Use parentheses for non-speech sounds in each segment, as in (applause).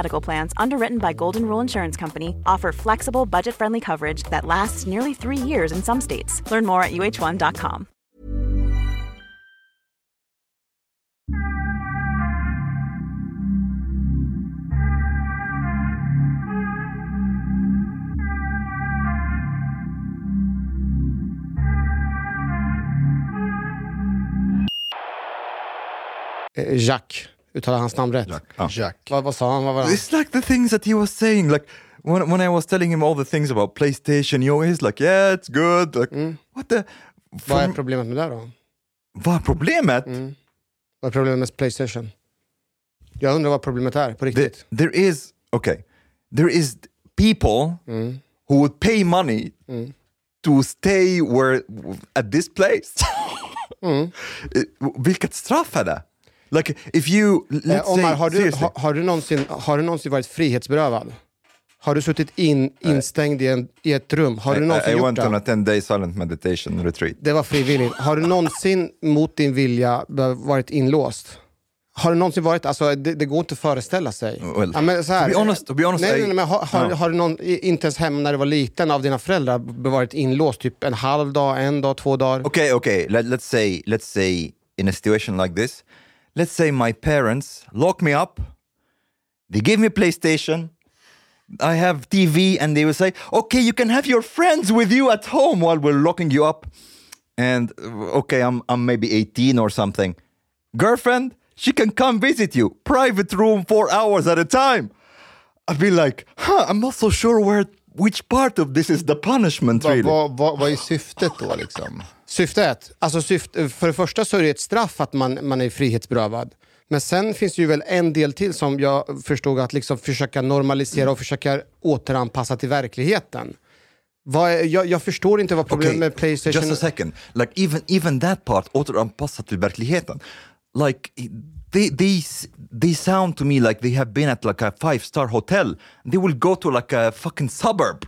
Medical Plans, underwritten by Golden Rule Insurance Company, offer flexible, budget-friendly coverage that lasts nearly three years in some states. Learn more at uh1.com. Eh, Jack, uttalar hans namn rätt? Jack. Jack. Vad, vad sa han? Vad var han? It's like the things that he was saying, like when, when I was telling him all the things about PlayStation, he always like, yeah, it's good. Like, what the... Vad är problemet med det då? vad är problemet? Vad är problemet med Playstation? Jag undrar vad problemet är på The- riktigt. there is, okay, there is people who would pay money to stay where, at this place. (laughs) Eh, Vilket straff är det? Like if you, Eh, Omar, say, har du, seriously. har, du någonsin, har du någonsin varit frihetsberövad? Har du suttit in, instängd i, en, i ett rum? Har du I, någonsin I gjort went on a det? 10 day silent meditation retreat. Det var frivilligt. Har du någonsin (laughs) mot din vilja varit inlåst? Har du någonsin varit, alltså det, det går inte att föreställa sig. Well, ja, men så här, to be honest- to be honest, nej, nej, I- nej, men har, har, Ja. har du någon, i- inte ens hemma när du var liten av dina föräldrar varit inlåst typ en halv dag, en dag, två dagar? Okay, okay. Let, let's say, let's say, in a situation like this, let's say my parents lock me up. They give me PlayStation. I have TV, and they will say, "Okay, you can have your friends with you at home while we're locking you up." And uh, okay, I'm I'm maybe 18 or something. Girlfriend, she can come visit you. Private room, four hours at a time. I'd be like, huh, I'm not so sure where which part of this is the punishment really. vad- vad- vad är syftet då liksom? Syftet? Alltså syfte, för det första så är det ett straff att man, man är frihetsberövad. Men sen finns det ju väl en del till som jag förstod att liksom försöka normalisera och försöka återanpassa till verkligheten. Vad jag, jag förstår inte vad problemet med Playstation... Just a second. Like even even that part återanpassat till verkligheten. Like they, they, they sound to me like they have been at like a five star hotel. They will go to like a fucking suburb.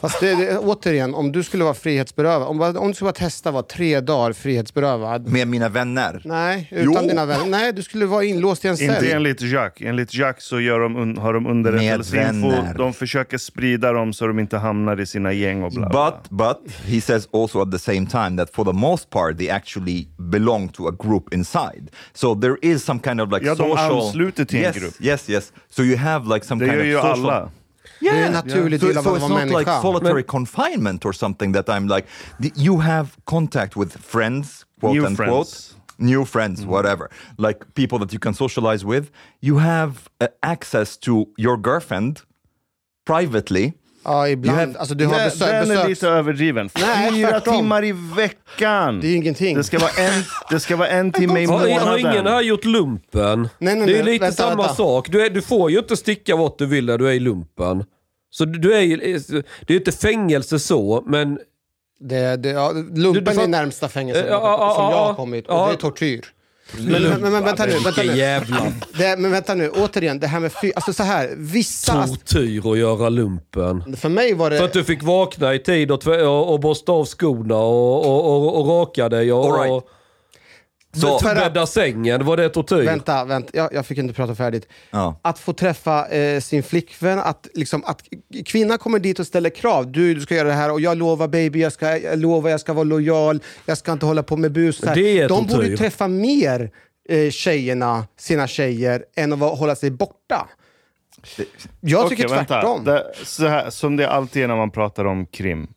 Fast det, det, återigen, om du skulle vara frihetsberövad, om, om du skulle bara testa vara tre dagar frihetsberövad. Med mina vänner. Nej, utan Jo. dina vänner. Nej, du skulle vara inlåst i en Inte cell. enligt Jack. Enligt Jack så gör de un har de underrättelseinfo. vänner. De försöker sprida dem så de inte hamnar i sina gäng och bla bla. But but he says also at the same time that for the most part they actually belong to a group inside. So there is some kind of like Ja, de social... ansluter till en yes, grupp. Yes, yes. So you have like some Det kind gör of ju social... alla. Det är en naturlig So, del av so att it's not människa. like solitary confinement or something that I'm like, you have contact with friends, quote New unquote, friends. new friends, whatever, like people that you can socialize with. You have uh, access to your girlfriend privately. Ja, ibland. Have- alltså, du har Den- besök, Den är besöks- lite överdriven. Nej, Fyra timmar i veckan! Det är ingenting. Det ska vara en, det ska vara en timme i Har, har ingen månaden. här gjort lumpen? Nej, nej, det är nej, lite vänta, samma vänta. sak. Du, är, du får ju inte sticka vart du vill när du är i lumpen. Så du, du är ju, det är ju inte fängelse så, men... Det, det, ja, Du- du lumpen får- är närmsta fängelset Ja, ja, som ja, jag har kommit och det är tortyr. Men, men, men, men vänta nu, vänta nu. jävla Det, men vänta nu, återigen, det här med fy, alltså så här, vissa... tortyr att göra lumpen. För mig var det... För att du fick vakna i tid och, och, och borsta av skorna och, och, och, och raka dig. Och, All right. och, Så, För Bädda sängen, var det tortyr? Vänta, vänta. Jag, jag fick inte prata färdigt. ja. Att få träffa eh, sin flickvän, att, liksom, att kvinnan kommer dit och ställer krav. Du, du ska göra det här och jag lovar baby, jag, ska, jag lovar jag ska vara lojal, jag ska inte hålla på med bus. Det är De borde ju tortyr. träffa mer eh, tjejerna, sina tjejer, än att vara, hålla sig borta. Jag tycker vänta. tvärtom. Det, så här, som det alltid är när man pratar om krim.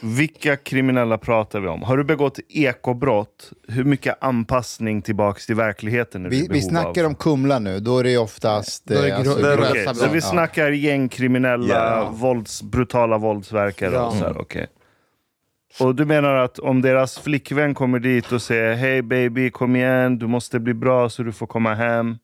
Vilka kriminella pratar vi om? Har du begått ekobrott? Hur mycket anpassning tillbaks till verkligheten är du Vi, vi snackar av? om Kumla nu, då är det oftast... Då är det eh, alltså, det är Grövsta så vi snackar gängkriminella, Ja. vålds, brutala våldsverkare Ja. och så här, okej. Och du menar att om deras flickvän kommer dit och säger Hej baby, kom igen, du måste bli bra så du får komma hem.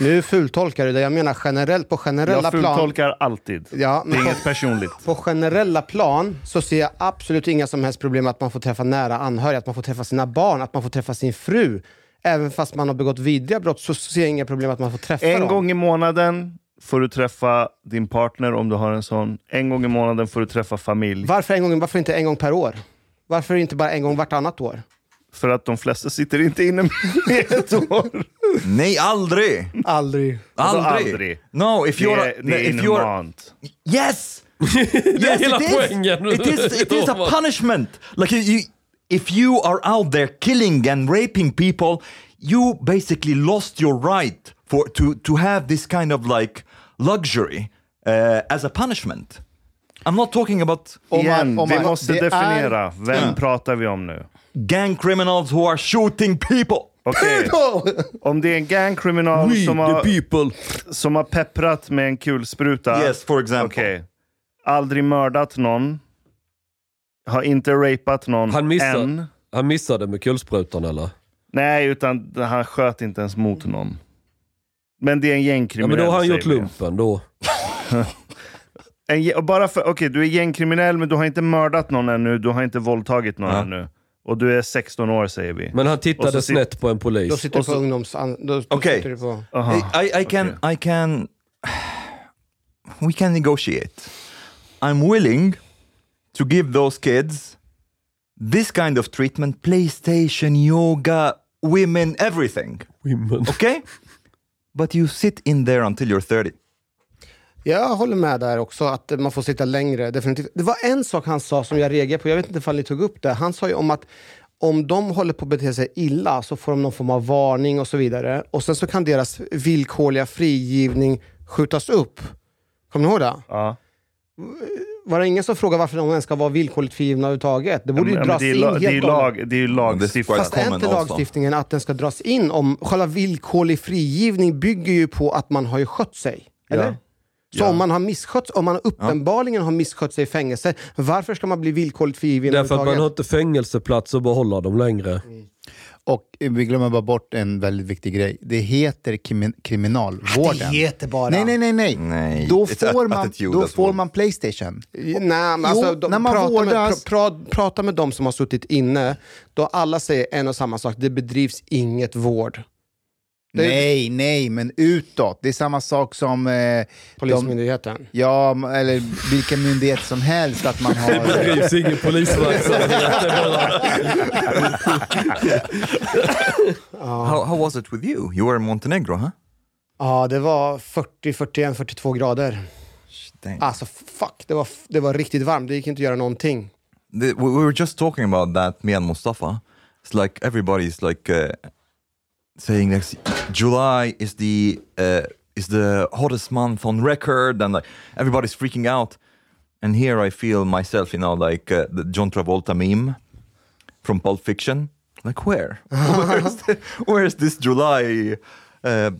Nu fultolkar du det. Jag menar generellt, på generella Jag plan. fultolkar alltid. Ja, Det är på, inget personligt. på generella plan så ser jag absolut inga som helst problem att man får träffa nära anhöriga, att man får träffa sina barn, att man får träffa sin fru. Även fast man har begått vidriga brott så ser jag inga problem att man får träffa En dem. gång i månaden får du träffa din partner om du har en sån. En gång i månaden får du träffa familj. Varför, en gång, varför inte en gång per år? Varför inte bara en gång vartannat år? För att de flesta sitter inte inne med (laughs) ett år. Nej, aldrig! Aldrig. Aldrig! aldrig. No, if Det you're... är, det är if you're inhumant. yes! (laughs) Det är yes, hela it is. It is, it is a punishment. Like you, if you are out there killing and raping people, you basically lost your right for to to have this kind of like luxury uh, as a punishment. I'm not talking about Om man- om vi man- måste det definiera. är- Vem Ja. pratar vi om nu? Gang criminals who are shooting people. Okej, om det är en gangkriminal We som har, people. som har pepprat med en kulspruta. Yes, for example. Okej. Aldrig mördat någon. Har inte rapat någon Han missade, än. han missade med kulsprutan eller? Nej, utan han sköt inte ens mot någon. Men det är en Ja, gängkriminell. men då har han gjort lumpen då. (laughs) En, bara för, okej, du är gängkriminell men du har inte mördat någon ännu, du har inte våldtagit någon Ja. ännu. Och du är 16 år säger vi. Men han tittade snett på en Då polis. sitter du Och på så- ungdoms... Då, då Okej. du på... Aha. I, I can I can (sighs) we can negotiate. I'm willing to give those kids this kind of treatment, PlayStation, yoga, women, everything. Women. Okay? (laughs) But you sit in there until you're 30. Jag håller med där också, att man får sitta längre. Definitivt. Det var en sak han sa som jag reagerade på, jag vet inte om ni tog upp det. Han sa ju om att om de håller på att bete sig illa så får de någon form av varning och så vidare. Och sen så kan deras villkorliga frigivning skjutas upp. Kommer ni ihåg det? Ja. Var det ingen som frågade varför de ens ska vara villkorligt frigivna överhuvudtaget? Det borde ju Ja, dras det är, in helt det är, lag, det är ju lagstiftat. Fast är inte lagstiftningen att den ska dras in om... Själva villkorlig frigivning bygger ju på att man har ju skött sig. Eller? Ja. Så Ja. om man har misskött om man uppenbarligen har misskött sig i fängelse, varför ska man bli villkorligt frigiven Därför att man har inte fängelseplats att behålla dem längre. Och vi glömmer bara bort en väldigt viktig grej. Det heter krimin- kriminalvården. Det heter bara... Nej, nej, nej, nej. Nej, Då får man, då får man Playstation. Nej, men alltså, Jo, de, när man prata, med, vårdas- pra, pra, prata med de som har suttit inne, då alla säger en och samma sak. Det bedrivs inget vård. Det Nej, nej, men utåt. Det är samma sak som... Eh, de, Polismyndigheten. ja, eller vilken myndighet som helst. Att man har... (laughs) Det drivs ingen polisverksamhet. How, how was it with you? You were in Montenegro, huh? Ja, det var 40, 41, 42 grader. Dang. Alltså fuck, det var, det var riktigt varmt. Det gick inte att göra någonting. The, we we were just talking about that, me and Mustafa. It's like everybody's like uh, saying that July is the uh, is the hottest month on record, and like everybody's freaking out. And here I feel myself, you know, like uh, the John Travolta meme from Pulp Fiction. Like where? (laughs) where's, the, where's this July? Uh,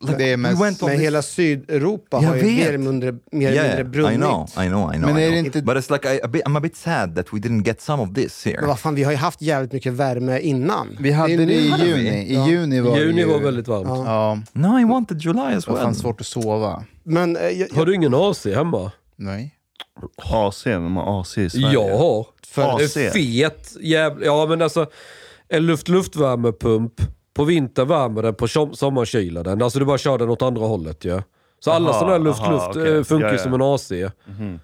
Det är we Men hela Sydeuropa Jag har ju mer eller mindre, mer eller mindre Yeah, brunnit. I know, I know, I know. Men I är know. det inte- But it's like I, a bit, I'm a bit sad that we didn't get some of this here. Men vad fan, vi har ju haft jävligt mycket värme innan. Vi hade är det i juni. I Ja. juni var Juni det ju... var väldigt varmt. Ja, No, I wanted July as det var well. fan svårt att sova. Men eh, jag, Har du ingen AC hemma? Nej. AC, vem har AC i Sverige? Jag har. För En AC? fet jävla... Ja men alltså, en luft-luftvärmepump. På vintern värmer den, på som- sommaren kyler den. Alltså du bara kör den åt andra hållet ju. Så alla sådana här luft-luft okej. eh, funkar Ja, ju ja. som en AC. Mhm.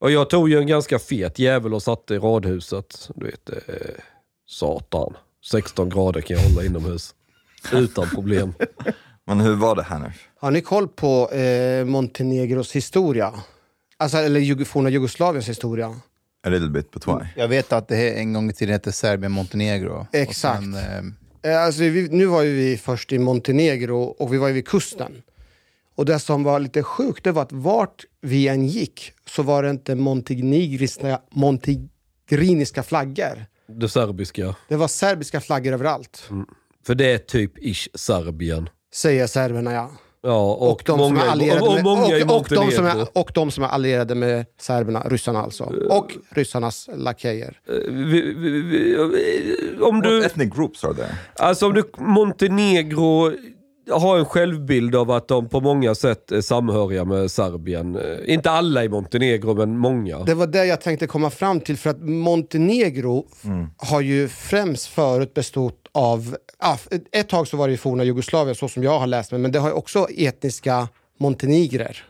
Och jag tog ju en ganska fet jävel och satte i radhuset. Du vet, eh, satan. 16 grader kan jag hålla inomhus. Utan problem. (laughs) Men hur var det här nu? Har ni koll på eh, Montenegros historia? Alltså, eller forna Jugoslaviens historia? A little bit, but why? Jag vet att det en gång i tiden hette Serbien-Montenegro. Exakt. Och sen, Eh, Alltså, vi, nu var ju vi först i Montenegro och vi var ju vid kusten. Och det som var lite sjukt det var att vart vi än gick så var det inte montenegriska, montegriniska flaggor. Det serbiska. Det var serbiska flaggor överallt, För det är typ ish Serbien. säger serberna ja. Ja, och, Och, de, många, som är allierade och, och med, många i och, och, de som Montenegro. är, och de som är allierade med serberna, ryssarna alltså. Och ryssarnas lakejer. Eh, Om What du, ethnic groups are there? alltså om du, Montenegro har en självbild av att de på många sätt är samhöriga med Serbien. Inte alla i Montenegro, men många. Det var det jag tänkte komma fram till, för att Montenegro har ju främst förut bestått av... Ett tag så var det ju forna Jugoslavien, så som jag har läst mig, men det har ju också etniska montenegrer.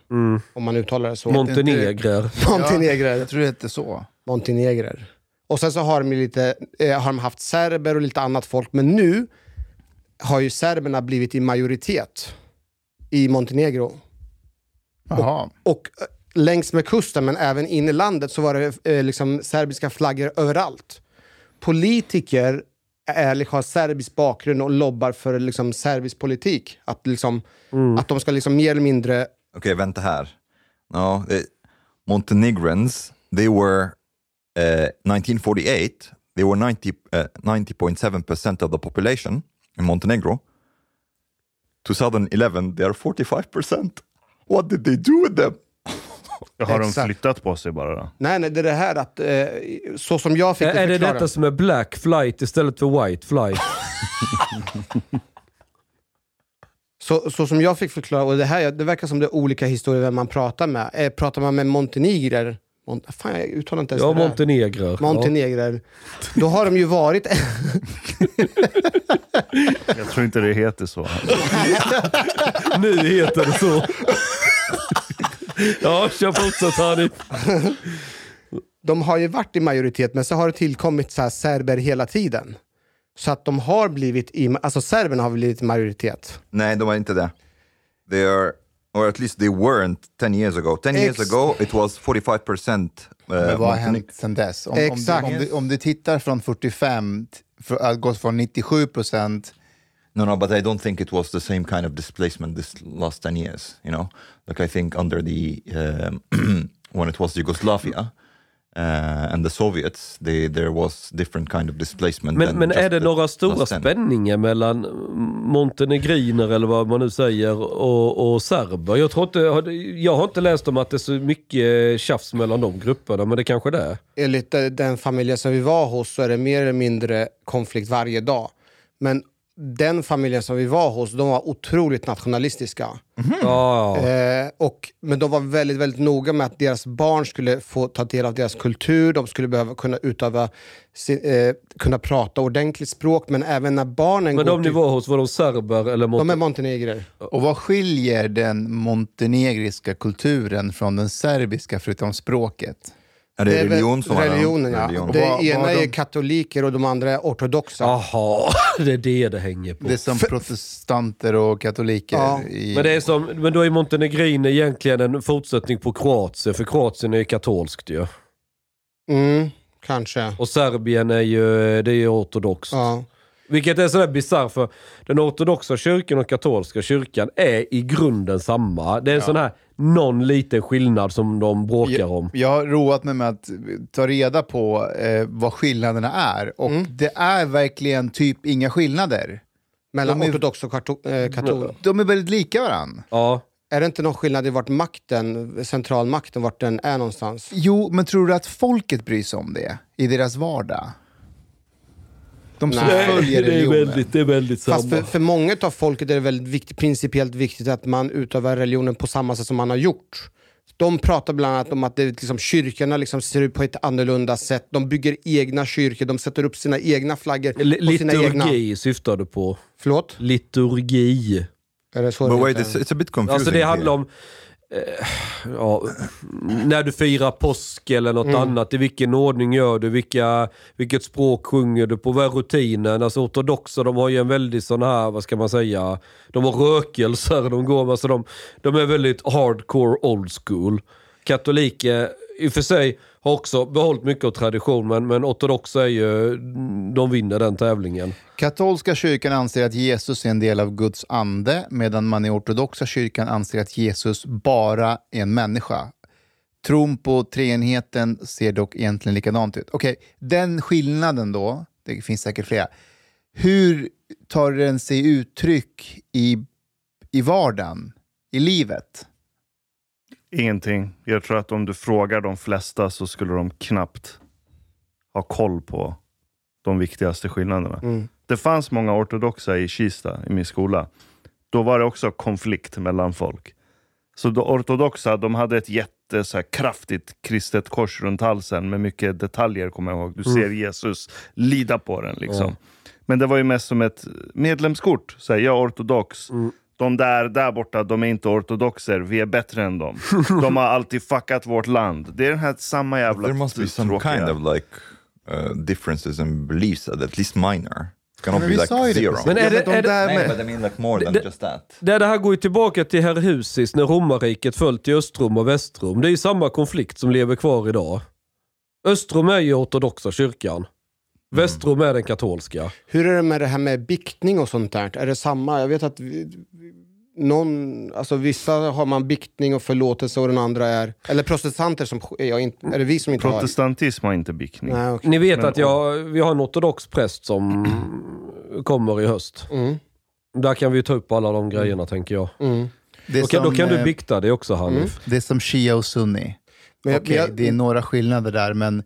Om man uttalar det så. Montenegrer. (laughs) Montenegrer. jag tror det hette så. Montenegrer. Och sen så har de, ju lite, eh, har de haft serber och lite annat folk, men nu har ju serberna blivit i majoritet i Montenegro. Jaha. Och eh, längs med kusten, men även inne i landet, så var det eh, liksom serbiska flaggor överallt. Politiker är, har serbisk bakgrund och lobbar för liksom, serbisk politik. Att, liksom, att de ska liksom mer eller mindre... Okej, vänta här. No, the Montenegrins, they were uh, 1948, they were 90, uh, 90.7% of the population in Montenegro. 2011, they are 45%. What did they do with them? (laughs) Har de Exakt. flyttat på sig bara då? Nej, nej, det är det här att... Eh, så som jag fick Är, är det förklara- detta som är black flight istället för white flight? (laughs) Så, så som jag fick förklara, och det, här, det verkar som det är olika historier vem man pratar med. Eh, pratar man med montenegrer, Mon, fan jag uttalar inte ens Ja, det där. montenegrer. Montenegrer. Då har de ju varit... (laughs) Jag tror inte det heter så. (laughs) Nu heter det så. ja, kör fortsätt Hanif. de har ju varit i majoritet, men så har det tillkommit så här serber hela tiden. Så att de har blivit i... Alltså serberna har blivit i majoritet. Nej, de var inte det. They are, or at least they weren't 10 years ago. 10 years Ex- ago it was 45% uh, Men vad har hänt sen dess? Om, om, Exakt. du, om, du, om du tittar från 45, t- för, att gått från 97 procent No, no, but I don't think it was the same kind of displacement this last 10 years, you know? Like I think under the, um, (clears throat) when it was Yugoslavia uh, and the Soviets, they, there was different kind of displacement. Men, men är det the några stora last 10. spänningar mellan montenegriner eller vad man nu säger och, och serber? Jag, tror inte, jag har inte läst om att det är så mycket tjafs mellan de grupperna, men det kanske det är. Enligt eh, den familjen som vi var hos så är det mer eller mindre konflikt varje dag. Men den familjen som vi var hos, de var otroligt nationalistiska. Ja, ja. Eh, och, men de var väldigt, väldigt noga med att deras barn skulle få ta del av deras kultur, de skulle behöva kunna utöva, sin, eh, kunna prata ordentligt språk, men även när barnen Men de till... nivåer hos, var de serber eller De är monte- montenegrer. Och vad skiljer den montenegriska kulturen från den serbiska förutom språket? Är det, är väl religion som är religionen, ja. religion? Det Vad- vad ena har är de- katoliker och de andra är ortodoxa. Jaha, (laughs) det är det det hänger på. Det är som protestanter och katoliker. Ja, i, Men, det är som, men då är montenegrin egentligen en fortsättning på Kroatien, för Kroatien är ju katolskt ju. Mm, kanske. Och Serbien är ju, det är ju ortodoxt. Ja. Vilket är sådär bisarrt för den ortodoxa kyrkan och katolska kyrkan är i grunden samma. Det är en sån här, någon liten skillnad som de bråkar om. Jag har roat mig med att ta reda på eh, vad skillnaderna är. Och Mm. det är verkligen typ inga skillnader. Mellan De ortodox och eh, katol. De är väldigt lika varandra. Ja. Är det inte någon skillnad i vart makten, centralmakten, vart den är någonstans? Jo, men tror du att folket bryr sig om det i deras vardag? De som Nej, följer det är religionen. väldigt, det är väldigt samma. Fast för, för många av folket är det väldigt viktigt, principiellt viktigt att man utövar religionen på samma sätt som man har gjort. De pratar bland annat om att det, liksom, kyrkorna liksom ser ut på ett annorlunda sätt. De bygger egna kyrkor, de sätter upp sina egna flaggor. Li- och sina egna... Liturgi syftar du på. Förlåt? Liturgi. Är det så But det wait, it's, it's a bit confusing. Alltså det handlar here. om ja, när du firar påsk eller något Mm. annat, i vilken ordning gör du, vilka, vilket språk sjunger du på, vad är rutinen? Alltså ortodoxer de har ju en väldigt sån här, vad ska man säga, de har rökelser, de går, alltså de, de är väldigt hardcore old school. Katoliker, i och för sig, har också behållit mycket av tradition, men, men ortodoxa är ju, de vinner den tävlingen. Katolska kyrkan anser att Jesus är en del av Guds ande, medan man i ortodoxa kyrkan anser att Jesus bara är en människa. Tron på treenigheten ser dock egentligen likadant ut. Okej, den skillnaden då, det finns säkert flera. Hur tar den sig uttryck i, i vardagen, i livet? Ingenting. Jag tror att om du frågar de flesta så skulle de knappt ha koll på de viktigaste skillnaderna. Mm. Det fanns många ortodoxa i Kista, i min skola. Då var det också konflikt mellan folk. Så de ortodoxa de hade ett jätte så här, kraftigt kristet kors runt halsen med mycket detaljer, kommer jag ihåg. Du ser Jesus lida på den. liksom. Men det var ju mest som ett medlemskort. Så här, jag är ortodox. De där, där borta, de är inte ortodoxer. Vi är bättre än dem. De har alltid fuckat vårt land. Det är den här samma jävla There must be some tråkiga- kind of like uh, differences in beliefs, at least minor. Cannot Men be like zero. Men är Ja, det, men de är det, där Nej, med, but I mean like more than Det- just that. det, det här går ju tillbaka till herr Husis när romarriket föll till Östrom och Västrom. Det är ju samma konflikt som lever kvar idag. Östrom är ju ortodoxa kyrkan. Västrom är den katolska. hur är det med det här med biktning och sånt där? Är det samma? Jag vet att vi, någon, alltså vissa har man biktning och förlåtelse och den andra är, eller protestanter som, jag inte, är det vi som inte Protestantism har inte biktning. har? Nej, okej. Ni vet Men- att jag, vi har en ortodox präst som kommer i höst. Mm, Där kan vi ta upp alla de grejerna tänker jag. mm. Det Då kan, då som, kan du eh, bikta det också Hanif. Det är som shia och sunni. Men Okej, jag- det är några skillnader där, men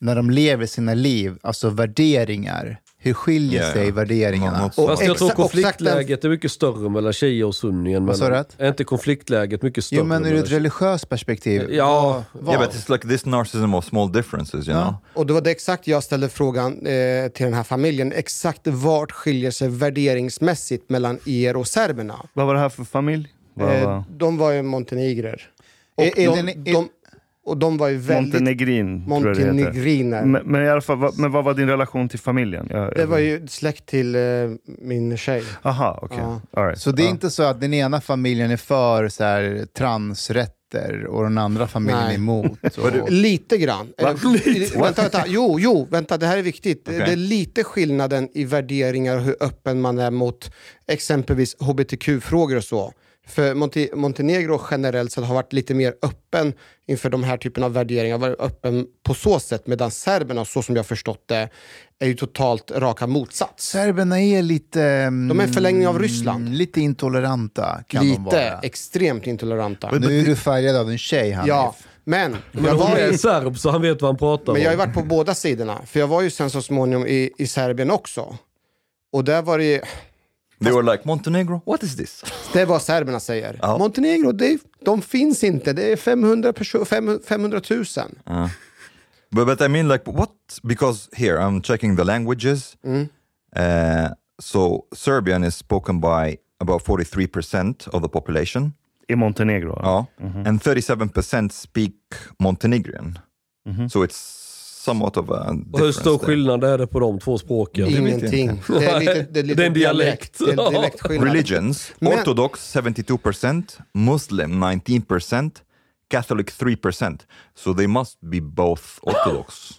när de lever sina liv, alltså värderingar, hur skiljer Ja, sig ja. värderingarna? Ja, något Och Fast jag tror konfliktläget är mycket större mellan shia och sunni än mellan... Är inte konfliktläget mycket större? Jo, men ur ett religiöst perspektiv. Ja, vad- Yeah, but it's like this narcissism of small differences, you Ja. know? Och det var det exakt jag ställde frågan eh, till den här familjen. Exakt vart skiljer sig värderingsmässigt mellan er och serberna? Vad var det här för familj? Eh, de var ju montenegrer. Och, Är- är de, den- är- de, och de var ju väldigt... Montenegrin. Montenegriner. Men, men i alla fall, vad, men vad var din relation till familjen? Jag, Det var ju släkt till eh, min tjej. Aha, okej. Ja. All right. Så det är Ja. inte så att den ena familjen är för så här, transrätter och den andra familjen Nej. är emot? (laughs) Och... Lite grann. Eh, vänta, vänta. Jo, jo, vänta, det här är viktigt. Okej. Det är lite skillnaden i värderingar och hur öppen man är mot exempelvis hbtq-frågor och så. För Monte Montenegro generellt sett har varit lite mer öppen inför de här typen av värderingar, varit öppen på så sätt, medan serberna, så som jag förstått det, är ju totalt raka motsats. Serberna är lite... mm, De är en förlängning av Ryssland. Lite intoleranta kan de Lite vara. extremt intoleranta. Nu är du färgad av en tjej, Hanif. Ja, men, Men jag hon var är ju, serb så han vet vad han pratar men jag har om. varit på båda sidorna. För jag var ju sen så småningom i, i Serbien också. Och där var det ju, They were like, Montenegro, what is this? det är vad serberna säger. Ja. Montenegro, det, de finns inte. Det är 500, perso- fem- 500 000. But, but I mean, like, what? Because here I'm checking the languages. Uh, so Serbian is spoken by about 43% of the population. I Montenegro? Ja. And 37% speak Montenegrin. So it's somewhat of a Och hur stor there. skillnad är det på de två språken? Ingenting. Det är, lite, det är, (laughs) lite Det är en dialekt. Det är en dialektskillnad. Religions, Men- Orthodox 72%, Muslim 19%, Catholic 3%. So they must be both Orthodox.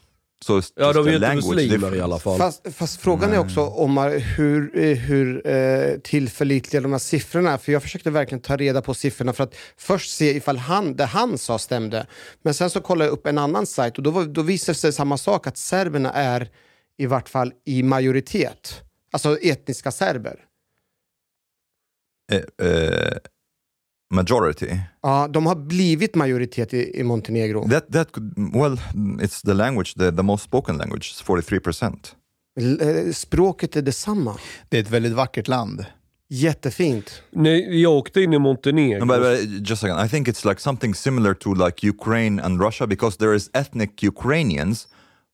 So it's Ja, de är inte muslimer i difference. alla fall. Fast, fast frågan är också Omar, hur, eh, hur eh, tillförlitliga de här siffrorna är. För jag försökte verkligen ta reda på siffrorna för att först se ifall han, det han sa stämde. Men sen så kollade jag upp en annan sajt och då, var, då visade det sig samma sak, att serberna är i vart fall i majoritet. Alltså etniska serber. Uh, uh, majority. Ja, de har blivit majoritet i, i Montenegro. That that could well, it's the language, the, the most spoken language, is 43%. L- eh, Språket är detsamma. Det är ett väldigt vackert land. Jättefint. Nej, jag åkte in i Montenegro. No, but, but just a second, I think it's like something similar to like Ukraine and Russia because there is ethnic Ukrainians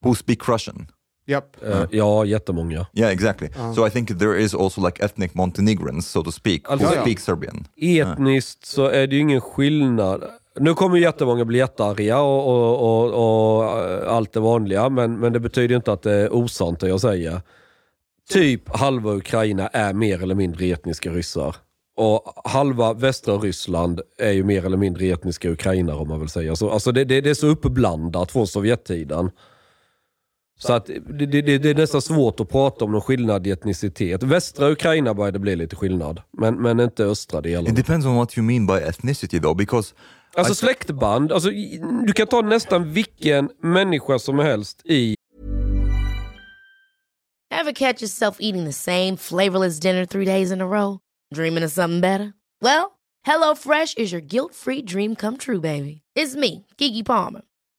who speak Russian. Japp. Eh, ja, jättemånga. Yeah, exactly. So I think there is also like ethnic Montenegrins, so to speak, who Alltså- speak Serbian. Etniskt så är det ju ingen skillnad. Nu kommer ju jättemånga bli jättearga och, och, och, och eh, allt det vanliga, men, men det betyder inte att det är osant det jag säger. Typ halva Ukraina är mer eller mindre etniska ryssar. Och halva västra Ryssland är ju mer eller mindre etniska ukrainare om man vill säga så. Alltså det, det, det är så uppblandat från Sovjettiden. Så att det, det, det är nästan svårt att prata om någon skillnad i etnicitet. Västra Ukraina börjar det bli lite skillnad, men, men inte östra delen. It depends on what you mean by ethnicity though, because Alltså släktband, alltså, du kan ta nästan vilken människa som helst i Ever catch yourself eating the same flavorless dinner three days in a row? Dreaming of something better? Well, HelloFresh is your guilt-free dream come true, baby. It's me, Kiki Palmer.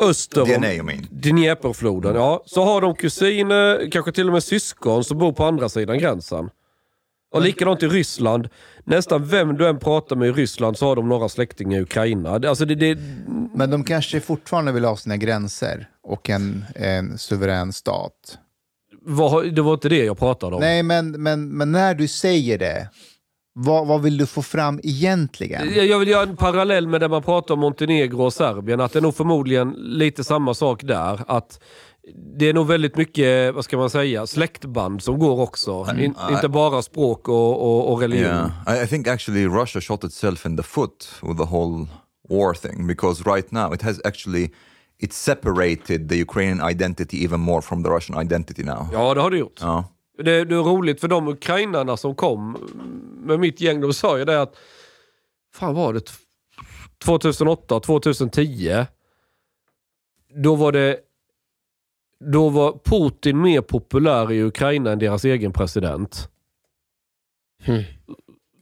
Öster om? Dnjeprfloden. Ja, så har de kusiner, kanske till och med syskon som bor på andra sidan gränsen. Och likadant i Ryssland. Nästan vem du än pratar med i Ryssland så har de några släktingar i Ukraina. Alltså det, det, Men de kanske fortfarande vill ha sina gränser och en, en suverän stat. var, det var inte det jag pratade om. Nej, men, men, men när du säger det, vad, vad vill du få fram egentligen? Jag jag vill göra en parallell med det man pratar om Montenegro och Serbien. Att det är nog förmodligen lite samma sak där. Att det är nog väldigt mycket, vad ska man säga, släktband som går också. In, inte bara språk och, och, och religion. Yeah, I, I think actually Russia shot itself in the foot with the whole war thing because right now it has actually it separated the Ukrainian identity even more from the Russian identity now. Ja, det har det gjort. Ja. Det, det är roligt för de ukrainarna som kom med mitt gäng, de sa ju det att, fan var det, 2008, 2010, då var det, då var Putin mer populär i Ukraina än deras egen president. Så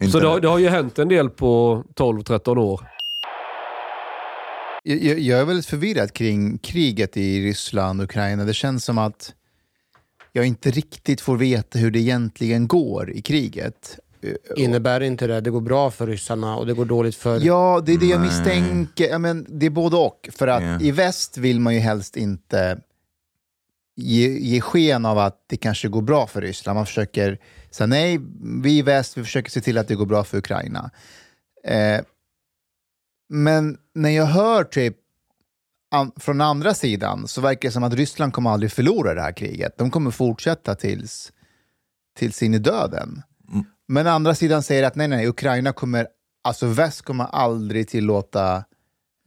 Internet. det har, det har ju hänt en del på 12-13 år. Jag, jag- jag är väldigt förvirrad kring kriget i Ryssland och Ukraina. Det känns som att jag inte riktigt får veta hur det egentligen går i kriget. Innebär inte det det går bra för ryssarna och det går dåligt för... Ja, det är det jag misstänker. Ja, men det är både och. För att Ja. i väst vill man ju helst inte ge, ge sken av att det kanske går bra för Ryssland. Man försöker säga nej, vi i väst vi försöker se till att det går bra för Ukraina. Eh, men när jag hör typ an, från andra sidan så verkar det som att Ryssland kommer aldrig förlora det här kriget. De kommer fortsätta tills, tills in i döden. Men andra sidan säger att nej, nej, Ukraina kommer, alltså väst kommer aldrig tillåta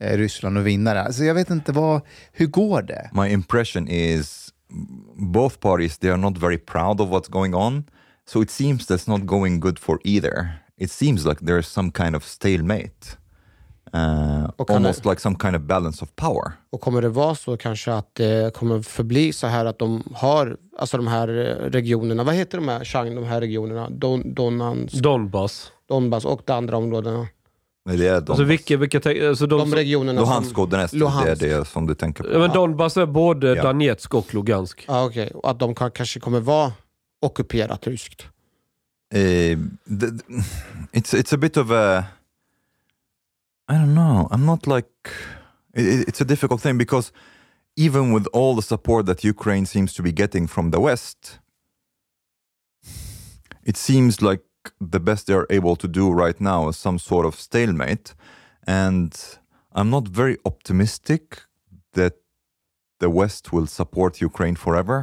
eh, Ryssland att vinna det. här. Alltså jag vet inte, vad, hur går det? My impression is both parties they are not very proud of what's going on, so it seems that's not going good for either. It seems like there's some kind of stalemate, uh, almost det- like some kind of balance of power. Och kommer det vara så kanske att det kommer förbli så här att de har alltså de här eh, regionerna, vad heter de här, Chang, de här regionerna? Don, Donans, Donbass. Donbass och de andra områdena. Men Det är Alltså Donbass. vilka, vilka te- alltså de, De regionerna Luhansk och Donetsk, det är det som du tänker på. ja, men Donbass är både Ja. Donetsk och Lugansk. Ja, okej. Och att de kan, kanske kommer vara ockuperat ryskt. Uh, it's it's a bit of a I don't know. I'm not like it, it- it's a difficult thing because even with all the support that Ukraine seems to be getting from the West, it seems like the best they are able to do right now is some sort of stalemate, and I'm not very optimistic that the West will support Ukraine forever.